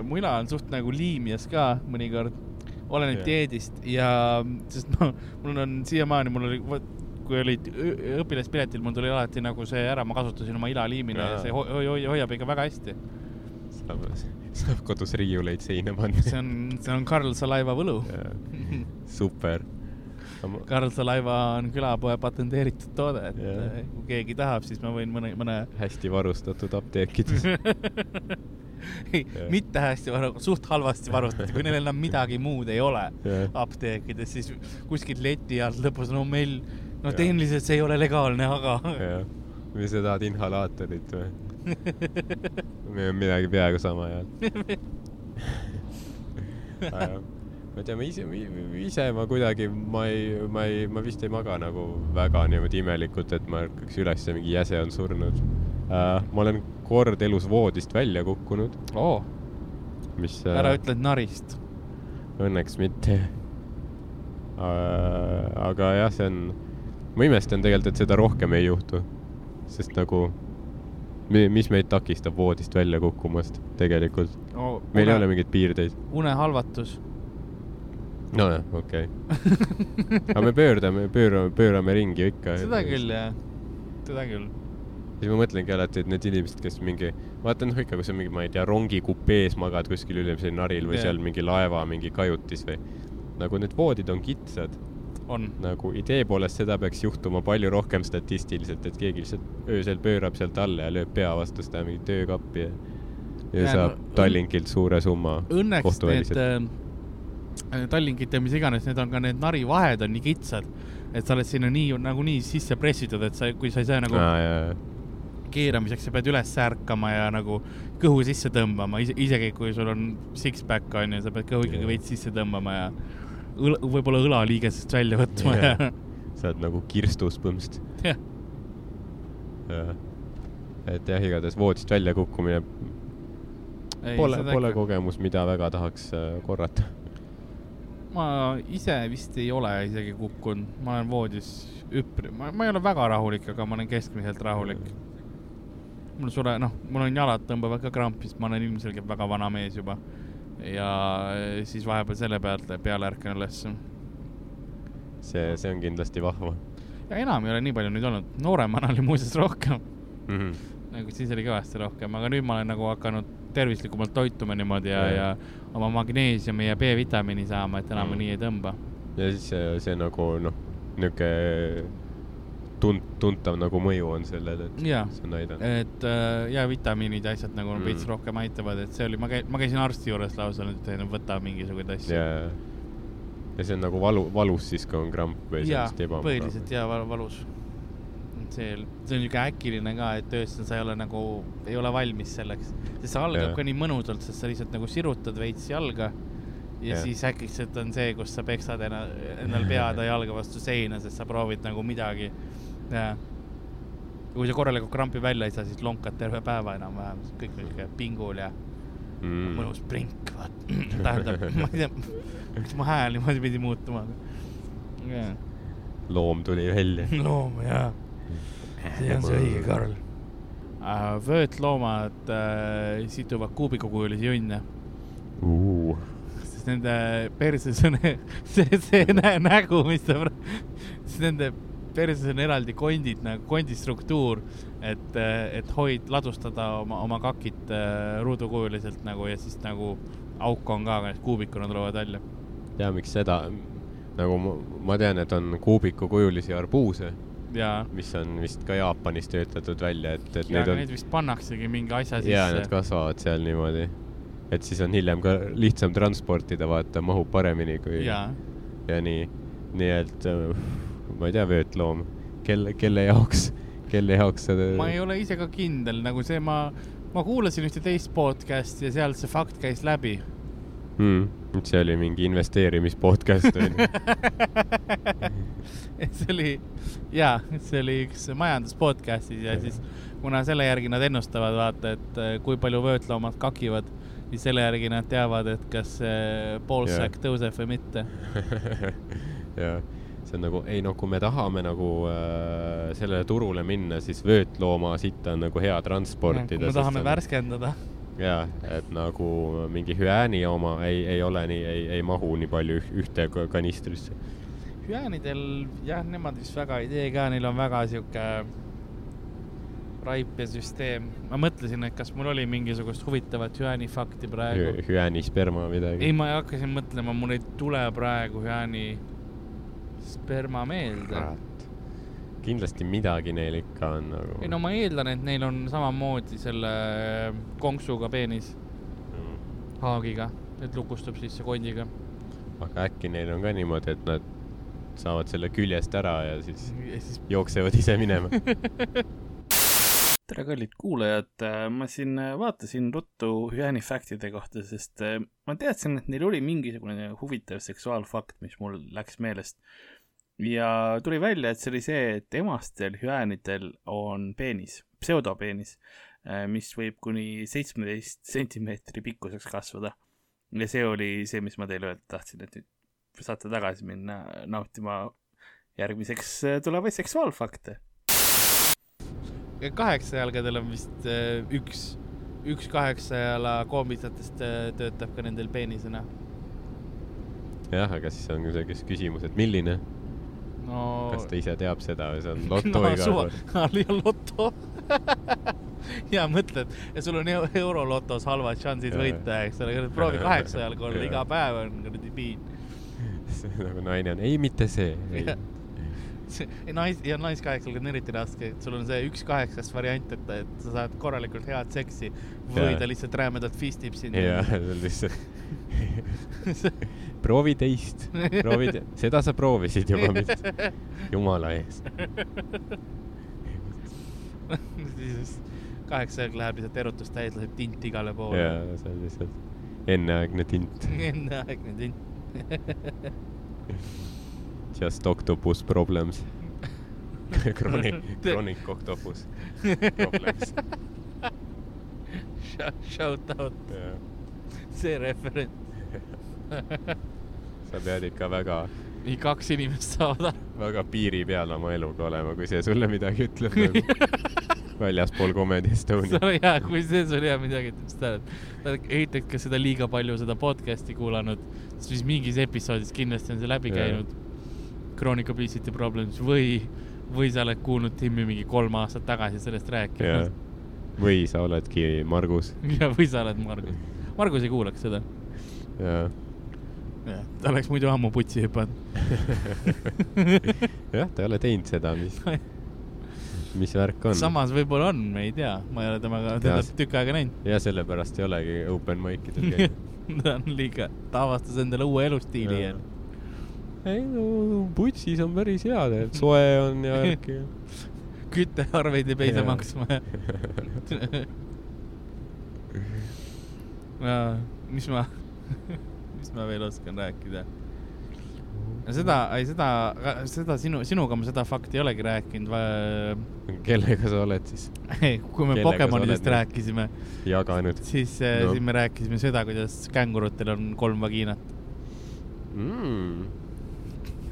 mu ila on suht nagu liimjas ka mõnikord, oleneb Jah. dieedist ja, sest no mul on siiamaani, mul oli, kui olid õpilaspiletil, mul tuli alati nagu see ära, ma kasutasin oma ila liimina ja Jaa. see ho- ho- hoiab ikka väga hästi. saab, saab kodus riiuleid seina panna. see on, see on Karl Salaiva võlu. super. Karl Salaiva on külapoe patenteeritud toode, et äh, kui keegi tahab, siis ma võin mõne, mõne hästi varustatud apteekides. ei Jah., mitte hästi varu-, suht halvasti varustatud, kui neil enam midagi muud ei ole Jah. apteekides, siis kuskilt leti alt lõpus, no meil, no Jah. tehniliselt see ei ole legaalne, aga jah, või sa tahad inhalaatorit või? Meil on midagi peaaegu sama hea. ma ei tea, ma ise, ise ma kuidagi, ma ei, ma ei, ma vist ei maga nagu väga niimoodi imelikult, et ma ärkaks üles ja mingi jäse on surnud uh,. ma olen kord elus voodist välja kukkunud, oo, mis ära uh, ütle, et narist. õnneks mitte uh,. aga jah, see on, ma imestan tegelikult, et seda rohkem ei juhtu, sest nagu mis meid takistab voodist välja kukkumast tegelikult, meil ei ole mingeid piirdeid. unehalvatus. nojah, okei okay.. aga me pöördame, pöörame, pöörame ringi ikka. seda küll, jah, seda küll. siis ma mõtlengi alati, et need inimesed, kes mingi, vaata noh ikka, kui sa mingi, ma ei tea, rongi kupees magad kuskil ülemisel naril või yeah. seal mingi laeva mingi kajutis või nagu need voodid on kitsad, on. nagu idee poolest seda peaks juhtuma palju rohkem statistiliselt, et keegi lihtsalt öösel pöörab sealt alla ja lööb pea vastu seda mingit öökappi ja, ja Jaa, saab no, Tallinkilt suure summa. õnneks need äh, Tallinkid ja mis iganes, need on ka need narivahed on nii kitsad, et sa oled sinna nii nagunii sisse pressitud, et sa, kui sa ei saa nagu jaa, keeramiseks sa pead üles ärkama ja nagu kõhu sisse tõmbama, isegi kui sul on six-pack on ju, sa pead kõhu ikkagi veits sisse tõmbama ja õla, võib-olla õlaliigesest välja võtma ja Jah. sa oled nagu kirstus põhimõtteliselt. jah, jah. et jah, igatahes voodist välja kukkumine pole, pole kogemus, mida väga tahaks äh, korrata. ma ise vist ei ole isegi kukkunud, ma olen voodis üpri, ma, ma ei ole väga rahulik, aga ma olen keskmiselt rahulik. mul sure, noh, mul on jalad tõmbavad ka krampi, sest ma olen ilmselgelt väga vana mees juba. Ja siis vahepeal selle pealt, peale ärkan ülesse. see, see on kindlasti vahva ja enam ei ole nii palju nüüd olnud, nooremana oli muuseas rohkem, mm. -hmm. nagu siis oli kõvasti rohkem, aga nüüd ma olen nagu hakanud tervislikumalt toituma niimoodi ja, Jah. ja oma magneesiumi ja B-vitamiini saama, et enam mm. nii ei tõmba. ja siis see, see nagu noh, niisugune tunt-, tuntav nagu mõju on sellel, et jaa see on näidanud. et äh, ja vitamiinid ja asjad nagu Mm. veits rohkem aitavad, et see oli, ma käin, ma käisin arsti juures lausa nüüd, et võta mingisuguseid asju. ja, ja see on nagu valu, valus siis, kui on kramp või sellist ebamugav. põhiliselt jaa, valus. see, see on niisugune äkiline ka, et öösel sa ei ole nagu, ei ole valmis selleks, sest see algab Jaa. ka nii mõnusalt, sest sa lihtsalt nagu sirutad veits jalga ja Jah. siis äkitselt on see, kus sa peksad enna- endal pead ja jalga vastu seina, sest sa proovid nagu midagi. Ja kui sa korralikult krampi välja ei saa, siis lonkad terve päeva enam-vähem, kõik on siuke pingul ja mm. mõnus prink, vaat. tähendab, ma ei tea, miks mu hääl niimoodi pidi muutuma. loom tuli välja loom, jaa. see on see õige, Karl. vöötloomad äh, situvad kuubikukujulisi junne, uh.. sest nende perses on see, see nä nägu, mis ta, siis nende perses on eraldi kondid nagu kondistruktuur, et, et hoid, ladustada oma, oma kakit äh, ruudukujuliselt nagu ja siis nagu auk on ka, kuubikuna tulevad välja. tea, miks seda, nagu ma, ma tean, et on kuubikukujulisi arbuuse, ja, mis on vist ka Jaapanis töötatud välja, et, et ja need on need vist pannaksegi mingi asja sisse. ja need kasvavad seal niimoodi, et siis on hiljem ka lihtsam transportida, vaata, mahub paremini kui ja, ja nii, nii et äh, ma ei tea, vöötloom, kelle, kelle jaoks, kelle jaoks seda ma ei ole ise ka kindel, nagu see, ma, ma kuulasin ühte teist podcast'i ja seal see fakt käis läbi. mm,. see oli mingi investeerimispodcast onju. see oli, jaa, see oli üks majandus podcast'is ja siis kuna selle järgi nad ennustavad, vaata, et äh, kui palju vöötloomad kakivad ja selle järgi nad teavad, et kas see poolsäkk tõuseb või mitte. ja see on nagu, ei no kui me tahame nagu äh, sellele turule minna, siis vöötlooma sitta on nagu hea transportida. me tahame. värskendada. jaa, et nagu mingi hüääni oma ei, ei ole nii, ei, ei mahu nii palju üh- ühte ka- kanistrisse. hüäänidel jah, nemad vist väga ei tee ka, neil on väga sihuke raip ja süsteem. ma mõtlesin, et kas mul oli mingisugust huvitavat hüääni fakti praegu. hüääni sperma midagi. ei, ma hakkasin mõtlema, mul ei tule praegu hüääni sperma meelde. kindlasti midagi neil ikka on nagu. ei no ma eeldan, et neil on samamoodi selle konksuga peenis, haagiga, et lukustub sisse kondiga. aga äkki neil on ka niimoodi, et nad saavad selle küljest ära ja siis ja siis jooksevad ise minema. tere, kallid kuulajad, ma siin vaatasin ruttu hüääni faktide kohta, sest äh, ma teadsin, et neil oli mingisugune huvitav seksuaalfakt, mis mul läks meelest. Ja tuli välja, et see oli see, et emastel hüäänidel on peenis, pseudopeenis, mis võib kuni seitsmeteist sentimeetri pikkuseks kasvada. ja see oli see, mis ma teile öelda tahtsin, et nüüd saate tagasi minna nautima järgmiseks äh, tulevaid seksuaalfakte kaheksajalgadel on vist äh, üks, üks kaheksajala koomitsatest äh, töötab ka nendel peenisena. jah, aga siis on see kes- küsimus, et milline, no. kas ta ise teab seda või see on loto no, pool. ja loto. ja mõtled, ja sul on eu- eurolotos halvad šansid võita, eks ole, proovi kaheksajalga olla, Jaa. iga päev on kuradi piin. nagu naine on, ei mitte see, ei nais- ja naiskaheksaga on eriti raske, et sul on see üks kaheksast variant, et, et sa saad korralikult head seksi või Jaa. ta lihtsalt rämedalt fistib sind. jah, lihtsalt proovi teist, proovi te-, seda sa proovisid juba, jumala eest. siis kaheksajalg läheb lihtsalt erutust täis, laseb tinti igale poole. ja see on lihtsalt enneaegne tint, enneaegne tint. just octopus problems. Chronic, chronic octopus problems. Shout out, see referent. sa pead ikka väga, nii kaks inimest saavad aru. väga piiri peal oma eluga olema, kui see sulle midagi ütleb nagu väljaspool Comedy Estoniat. see on hea, kui see sulle hea midagi ütleb, siis tähendab, tähendab, ehitad ka seda liiga palju seda podcast'i kuulanud, siis mingis episoodis kindlasti on see läbi käinud. Chronic Obesity Problems või, või sa oled kuulnud Timmi mingi kolm aastat tagasi sellest rääkimas., või sa oledki Margus. ja või sa oled Margus. Margus ei kuulaks seda. jah, ta oleks muidu ammu putsi hüpanud. jah, ta ei ole teinud seda, mis, mis värk on. samas võib-olla on, me ei tea, ma ei ole temaga teda tükk aega näinud. ja sellepärast ei olegi open mic idel käinud. ta on liiga, ta avastas endale uue elustiili jälle. ei no putsis on päris hea soe on ja värki. küttearveid ei peisa maksma ja Jaa, mis ma, mis ma veel oskan rääkida? seda, ei seda, seda sinu, sinuga ma seda fakti ei olegi rääkinud. kellega sa oled siis kui me Kellega Pokemonidest rääkisime, jaganud siis no., No. siis me rääkisime seda, kuidas kängurutel on kolm vagiinat. mm.?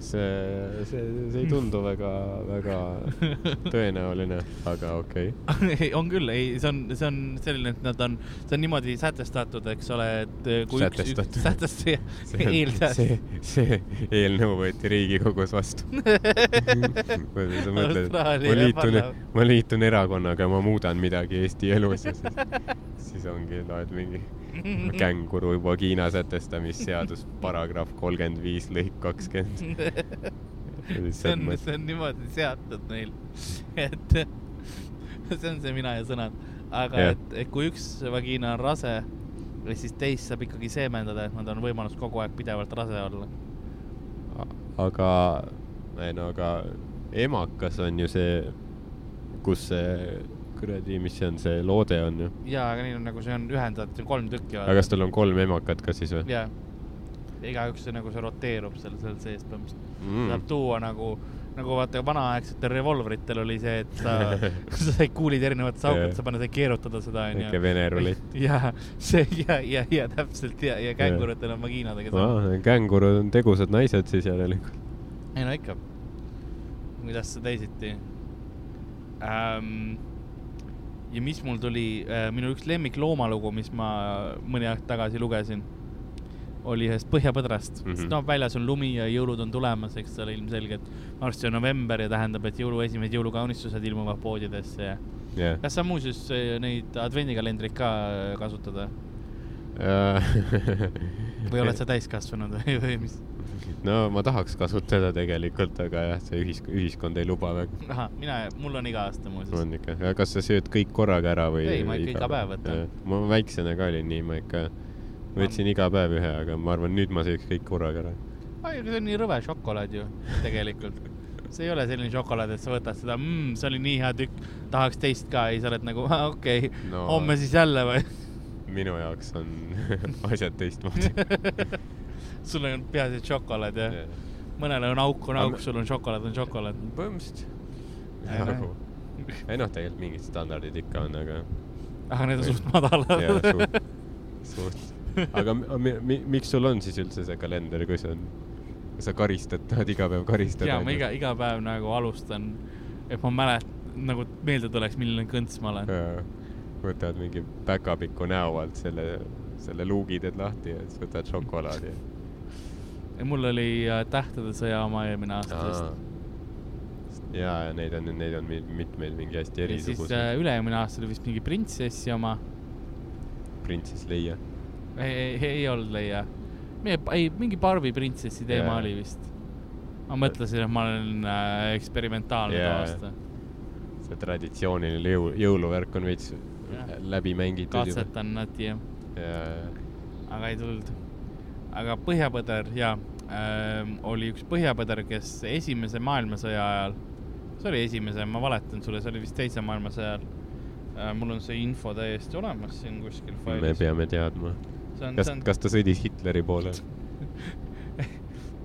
see, see, see ei tundu väga, väga tõenäoline, aga okei okay.. on küll, ei, see on, see on selline, et nad on, see on niimoodi sätestatud, eks ole, et kui Sätestatud. üks, see on, eeldas. see, see eelnõu võeti Riigikogus vastu. sa mõtled, ma liitun ma liitun erakonnaga, ma muudan midagi Eesti elus ja siis, siis ongi, loed mingi känguru vagiina sätestamisseadus, paragrahv kolmkümmend viis lõik kakskümmend. see on, see on niimoodi seatud neil, et see on see mina ja sõnad, aga Jah. et, et kui üks vagiina on rase, siis teist saab ikkagi seemendada, et nad on võimalus kogu aeg pidevalt rase olla. aga, ei no aga emakas on ju see, kus see kuradi, mis see on, see loode on ju. jaa, aga neil on nagu see on ühendatud, kolm tükki. aga kas tal on kolm emakat ka siis või? jaa, igaüks see nagu see roteerub seal, seal sees põhimõtteliselt mm.. saab tuua nagu, nagu vaata vanaaegsetel revolvritel oli see, et sa sa said kuulid erinevates Jah. aukudes, sa paned, keerutad seda onju väike. vene rulett. ja see ja, ja, ja täpselt ja, ja kängurudel on vagiinadega sama. kängurud on tegusad naised siis järelikult. ei no ikka. kuidas see teisiti ähm,. Ja mis mul tuli äh,, minu üks lemmik loomalugu, mis ma mõni aeg tagasi lugesin, oli ühest põhjapõdrast mm. -hmm. no väljas on lumi ja jõulud on tulemas, eks ole, ilmselgelt. varsti on november ja tähendab, et jõulu esimesed jõulukaunistused ilmuvad poodidesse ja. jah. kas sa muuseas äh, neid advendikalendreid ka äh, kasutad või? oled sa täiskasvanud või, või mis? no ma tahaks kasutada tegelikult, aga jah, see ühis-, ühiskond ei luba väga. ahah, mina, mul on iga aasta muuseas. on ikka, aga kas sa sööd kõik korraga ära või? Ei, ma ikka iga päev võtan.. ma väiksena ka olin nii, ma ikka võtsin iga päev ühe, aga ma arvan, nüüd ma sööks kõik korraga ära. ai, aga see on nii rõve šokolaad ju, tegelikult. see ei ole selline šokolaad, et sa võtad seda mmm,, see oli nii hea tükk, tahaks teist ka, ei, sa oled nagu, okei okay, no., homme siis jälle või? Minu jaoks on asjad teistmoodi. sul on peaasi, et šokolaad ja mõnele on auk, on auk, me- sul on šokolaad, on šokolaad. põhimõtteliselt. Ei, noh. nagu, ei noh, tegelikult mingid standardid ikka on, aga aga need on Või- suht madalad jah, suht, suht. aga mi, mi, mi, miks sul on siis üldse see kalender, kui see on, sa karistad, tahad iga päev karistada? ja ma iga, iga päev nagu alustan, et ma mäletan, nagu meelde tuleks, milline kõnts ma olen. Võtad mingi päkapiku näo alt selle, selle luugi teed lahti ja siis võtad šokolaadi. mul oli äh, Tähtede sõja oma eelmine aasta vist. ja, ja neid on, neid on mi- mitmeid mingi hästi ja siis erisuguseid äh,. üle-eelmine aasta oli vist mingi Printsessi oma. Princess Leia. ei, ei, ei olnud leia. ei, mingi Barbi printsessi teema Jaa. oli vist. ma mõtlesin, et ma olen äh, eksperimentaalne too aasta. see traditsiooniline jõu, jõuluvärk on veits. Läbi mängitud. katsetan nad ja, aga ei tulnud. aga Põhjapõder ja ähm, oli üks Põhjapõder, kes esimese maailmasõja ajal, see oli esimese, ma valetan sulle, see oli vist teise maailmasõja ajal äh,. mul on see info täiesti olemas siin kuskil me failis. peame teadma. kas on, kas ta sõdis Hitleri poole?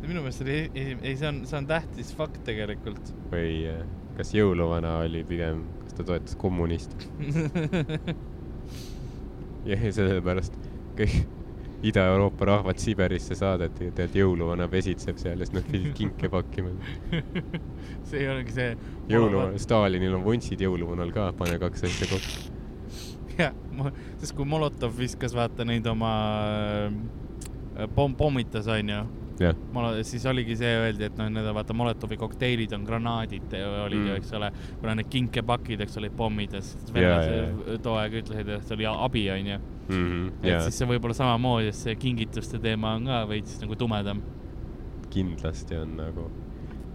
minu meelest oli esi-, ei, see on, see on tähtis fakt tegelikult või äh, kas jõuluvana oli pigem, ta toetas kommuniste? ja sellepärast kõik Ida-Euroopa rahvad Siberisse saadeti, et, et jõuluvana pesitseb seal ja siis nad pidid kinke pakkima. see ei olegi see. jõuluvana, Stalinil on vuntsid jõuluvanal ka, pane kaks asja kokku. jah, sest kui Molotov viskas vaata neid oma äh, pomm, pommitas onju, jah, siis oligi see, öeldi, et noh, need on vaata Molotovi kokteilid on granaadid olid Mm. ju, eks ole, kuna need kinkepakid, eks ole, pommid ja siis Jaa, jaa, venelased too aeg ütlesid, et see oli abi onju. et ja siis see võib-olla samamoodi, et see kingituste teema on ka veits nagu tumedam. kindlasti on nagu,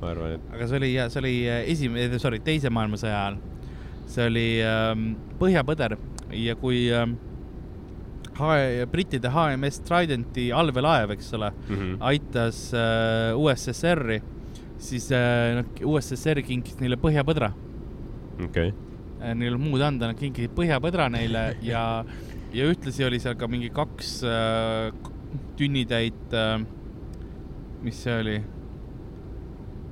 ma arvan, et aga see oli, see oli äh, esimene, sorry, teise maailmasõja ajal. see oli ähm, Põhjapõder ja kui ähm, H- brittide HMS Tridenti allveelaev, eks ole, mm aitas äh, USSR-i, siis äh, noh, USSR kinkis neile põhjapõdra. okei, Neil ei olnud muud anda, nad kinkisid põhjapõdra neile ja, ja ühtlasi oli seal ka mingi kaks äh, tünnitäit äh,, mis see oli?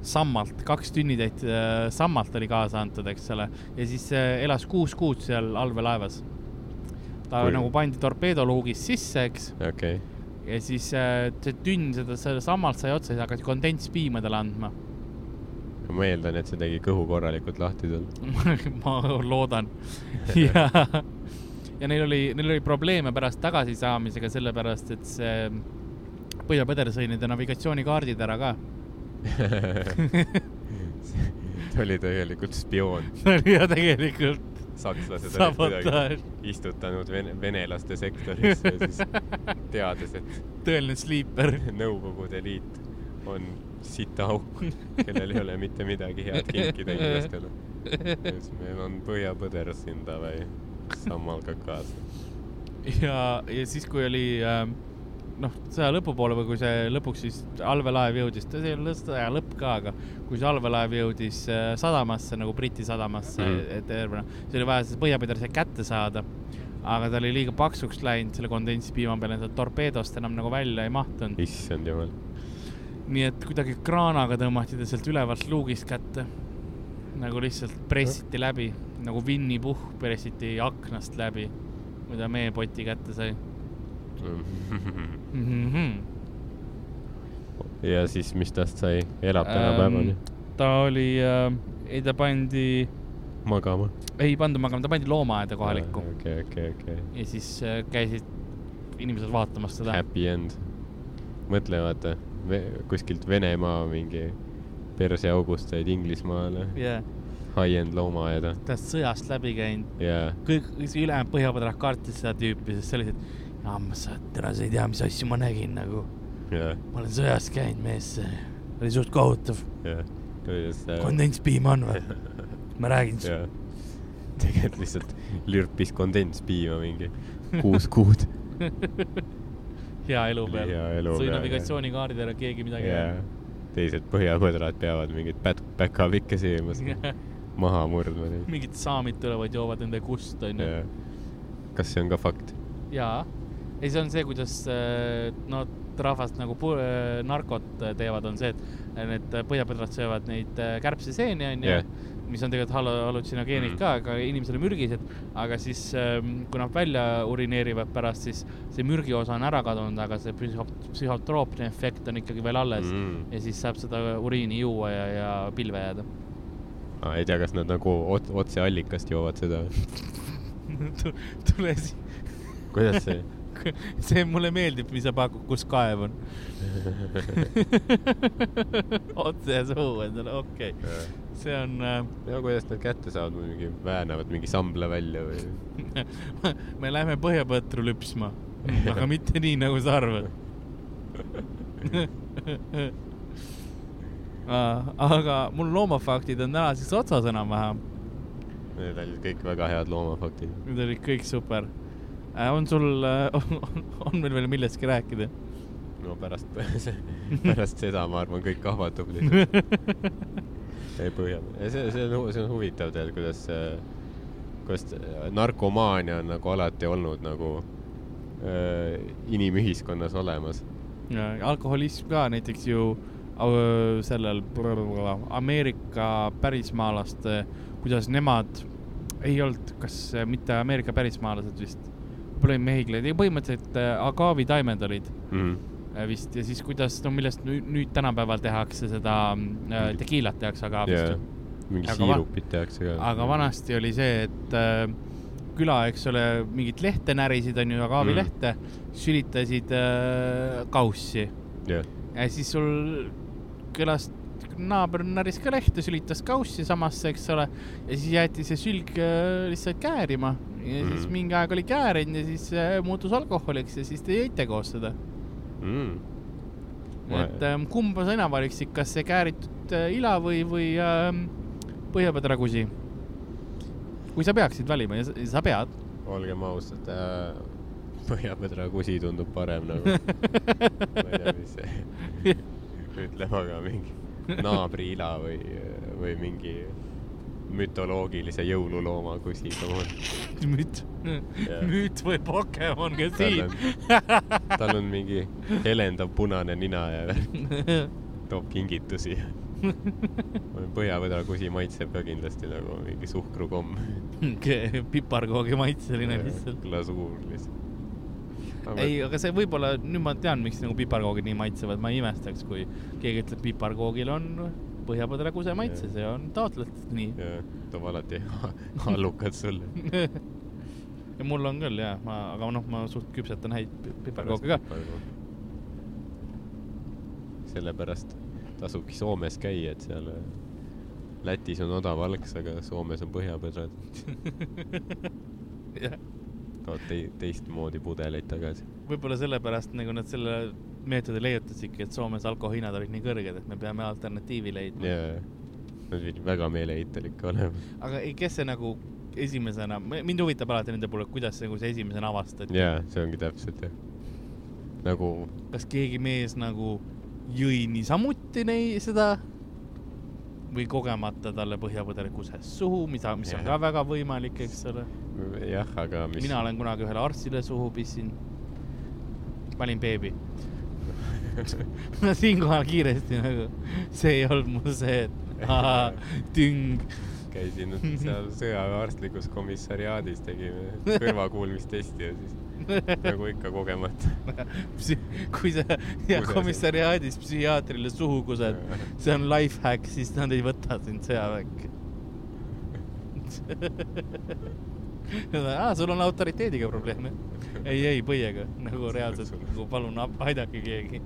sammalt, kaks tünnitäit äh, sammalt oli kaasa antud, eks ole, ja siis äh, elas kuus kuud seal allveelaevas. Ta Kui- nagu pandi torpeedoluugist sisse, eks okei, ja siis äh, see tünn seda, selle sammalt sai otsa, siis hakati kondenspiima talle andma. ma eeldan, et see tegi kõhu korralikult lahti tal. ma loodan. ja, ja neil oli, neil oli probleeme pärast tagasisaamisega, sellepärast et see Põhjapõder sõi nende navigatsioonikaardid ära ka. ta oli tegelikult spioon, ja tegelikult sakslased olid kuidagi istutanud vene, venelaste sektorisse siis teades, et tõeline sleeper. Nõukogude Liit on sitaauk, kellel ei ole mitte midagi head kinkida inimestele. siis meil on põhjapõder siin, davai, sammal ka kaasa. ja, ja siis, kui oli äh, noh, sõja lõpupoole või kui see lõpuks siis allveelaev jõudis, see ei olnud sõja lõpp ka, aga kui see allveelaev jõudis äh, sadamasse nagu Briti sadamasse mm. tervena, siis oli vaja see põhjapõder sealt kätte saada. aga ta oli liiga paksuks läinud selle kondentspiima peale, ta torpeedost enam nagu välja ei mahtunud. issand jumal. nii et kuidagi kraanaga tõmmati ta sealt ülevalt luugist kätte. nagu lihtsalt pressiti läbi, nagu Winny Puhh pressiti aknast läbi, kui ta meepoti kätte sai. Ja siis, mis tast sai, elab tänapäevani Ähm, ta oli äh,, ei ta pandi, magama. ei pandud magama, ta pandi loomaaeda kohalikku okei, okei, okei. ja siis äh, käisid inimesed vaatamas seda. Happy end. mõtle, vaata, kuskilt Venemaa mingi perseaugust said Inglismaale Yeah. high-end loomaaeda ta on sõjast läbi käinud, ja kõik ülejäänud põhjapõdra kartis seda tüüpi, sest see et jammas sa, ei tea, mis asju ma nägin nagu. ja, ma olen sõjas käinud, mees, see oli suht kohutav. ja, kuidas ta. kondentspiim on või? ma räägin sulle. ja, tegelikult lihtsalt lürpis kondentspiima mingi kuus kuud. hea elu peal. sõi ära, keegi midagi ja teised põhjapõdrad peavad mingit pät-, päkapikke sööma, maha murdma neid. mingid saamid tulevad, joovad nende kust, onju. kas see on ka fakt? jaa, ei see on see, kuidas äh, no rahvast nagu äh, narkot äh, teevad, on see, et need põhjapõdrad söövad neid kärbseseeni onju yeah., mis on tegelikult hallutsinogeenid Mhm. mm. ka, aga inimesele mürgised, aga siis ähm, kui nad välja urineerivad pärast, siis see mürgiosa on ära kadunud, aga see psühho-, psühhotroopne efekt on ikkagi veel alles mm. ja siis saab seda uriini juua ja, ja pilve jääda Ah, ei tea, kas nad nagu ot-, otse allikast joovad seda. tule siis, kuidas see? see mulle meeldib, mis sa pakud, kus kaev on. otse suhu endale, okei okay., see on äh,, ja kuidas nad kätte saavad, mingi väänavad mingi sambla välja või? me läheme põhjapõtru lüpsma, aga mitte nii, nagu sa arvad. aga mul loomafaktid on täna siis otsas enam-vähem, Need olid kõik väga head loomafaktid. need olid kõik super. On sul, on meil veel millestki rääkida? no pärast, pärast seda ma arvan, kõik kahvatub lihtsalt. ei põhja, see, see on, see on huvitav tead, kuidas, kuidas narkomaania on nagu alati olnud nagu äh, inimühiskonnas olemas. Alkoholism ka näiteks ju au- sellel Ameerika pärismaalaste, kuidas nemad ei olnud, kas mitte Ameerika pärismaalased vist, olid mehhikled, ei põhimõtteliselt äh, agaavitaimed olid Mm. äh, vist ja siis kuidas, no millest nüüd, nüüd tänapäeval tehakse seda äh, tekiilat tehakse agaavist yeah. ju. mingi siirupit tehakse ka. aga vanasti oli see, et äh, küla, eks ole, mingit lehte närisid, onju, agaavilehte mm., sülitasid äh, kaussi jah, ja siis sul külast naaber näris ka lehte, sülitas kaussi samasse, eks ole, ja siis jäeti see sülg äh, lihtsalt käärima ja mm. siis Mhm. mingi aeg oli käärinud ja siis äh, muutus alkoholiks ja siis te jõite koos seda. mm.. et ähm, kumba sa enam valiksid, kas see kääritud äh, ila või, või ähm, põhjapõdrakusi? kui sa peaksid valima ja sa, sa pead. olgem ausad äh,, põhjapõdra kusi tundub parem nagu. ma ei tea, mis see, ütleme aga mingi naabriila või, või mingi mütoloogilise jõululooma kusi, come on. müüt Jah. müüt või Pokemon tal siin tal on mingi helendav punane nina ja toob kingitusi. põhjapõdra kusi maitseb ka kindlasti nagu mingi suhkrukomm. piparkoogi maitseline lihtsalt. glasuur lihtsalt. ei, aga see võib-olla, nüüd ma tean, miks nagu piparkoogid nii maitsevad, ma ei imestaks, kui keegi ütleb, piparkoogil on põhjapõdra kuse maitse, see on taotletud nii. toob alati allukad sulle. ja mul on küll jah, ma, aga noh, ma suht küpsetan häid pi- piparkooke ka. sellepärast tasubki Soomes käia, et seal äh, Lätis on odav alks, aga Soomes on põhjapõdrad. jah, tood te teistmoodi pudeleid tagasi. võib-olla sellepärast nagu nad selle meetodi leiutasidki, et Soomes alkoholihinnad olid nii kõrged, et me peame alternatiivi leidma. jaa, nad pidid väga meeleheitlik olema. aga ei, kes see nagu esimesena, mind huvitab alati nende puhul, et kuidas nagu see esimesena avastati. jaa, see ongi täpselt jah. nagu kas keegi mees nagu jõi niisamuti nei-, seda või kogemata talle põhjapõder kuses suhu, mida, mis on Jah. ka väga võimalik, eks ole. jah, aga mis. mina olen kunagi ühele arstile suhu pissinud. ma olin beebi. no siinkohal kiiresti nagu, see ei olnud mul see, et ahaa, tüng. käisin seal sõjaväearstlikus komissariaadis, tegime kõrvakuulmistesti ja siis nagu ikka kogemata. kui sa ja komissariaadis psühhiaatrile suhu kused, see on life hack, siis nad ei võta sind sõjaväkke. aa, sul on autoriteediga probleeme? ei, ei põiega nagu reaalselt nagu palun aidake keegi.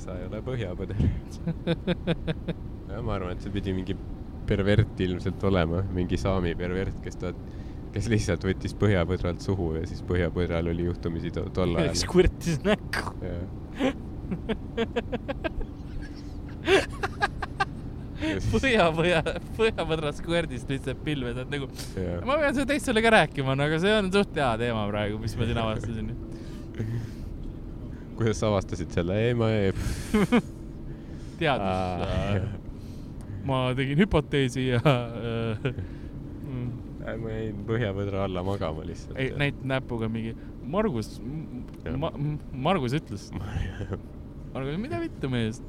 sa ei ole põhjapõder. jah, ma arvan, et see pidi mingi pervert ilmselt olema, mingi saami pervert, kes ta, kes lihtsalt võttis põhjapõdralt suhu ja siis põhjapõdral oli juhtumisi to tol ajal. skvirtis näkku. Põhja, põhja, põhjapõdras skvirdist lihtsalt pilves, et nagu ma pean seda teistele ka rääkima, no aga see on suht hea teema praegu, mis ma siin avastasin. kuidas sa avastasid selle? ei, ma ei. teadus. ma tegin hüpoteesi ja äh, ma jäin põhjapõdra alla magama lihtsalt. ei, näit- näpuga mingi Margus, ma, Margus ütles, Margus, mida vittu mees,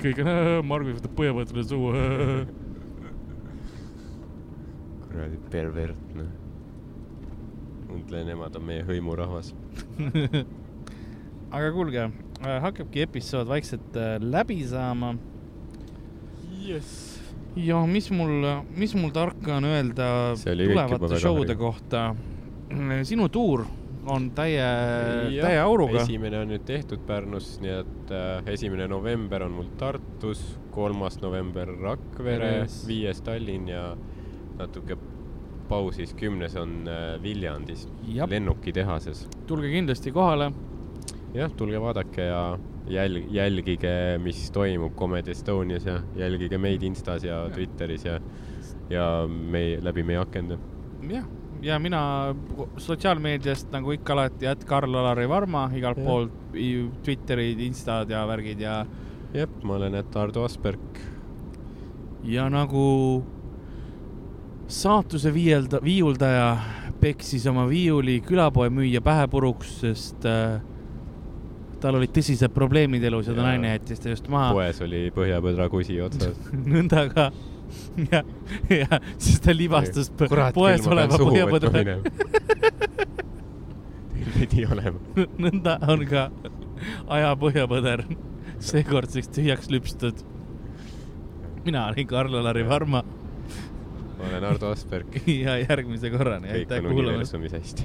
kõik on, Margus võtab põhjapõtrale suu. kuradi pervert, noh. mõtle, nemad on meie hõimurahvas. aga kuulge, hakkabki episood vaikselt äh, läbi saama jess. ja mis mul, mis mul tarka on öelda tulevate show'de kohta. sinu tuur on täie, täie auruga. esimene on nüüd tehtud Pärnus, nii et äh, esimene november on mul Tartus, kolmas november Rakvere viies Tallinn ja natuke pausis, kümnes on äh, Viljandis, lennukitehases. tulge kindlasti kohale. jah, tulge vaadake ja jälg-, jälgige, mis toimub Comedy Estonias ja jälgige meid Instas ja Twitteris ja, ja meie, läbi meie akende. jah, ja mina sotsiaalmeediast nagu ikka alati, et Karl-Alari Varma igalt Jah. poolt, Twitterid, Instad ja värgid ja, jah, ma olen, et Ardo Asperg. ja nagu saatuse viielda, viiuldaja peksis oma viiuli külapoe müüja pähe puruks, sest äh, tal olid tõsised probleemid elus ja ta naine jättis ta just maha. poes oli põhjapõdra kusi otsas. nõnda ka. ja, ja siis ta libastus põ- poes oleva põhjapõdra. Teil pidi olema. nõnda on ka aja põhjapõder seekordseks tühjaks lüpstud. mina olin Karl-Alari Varma ma olen Ardo Asperg. ja järgmise korrani, kõik aitäh on kuulamast. universumis hästi.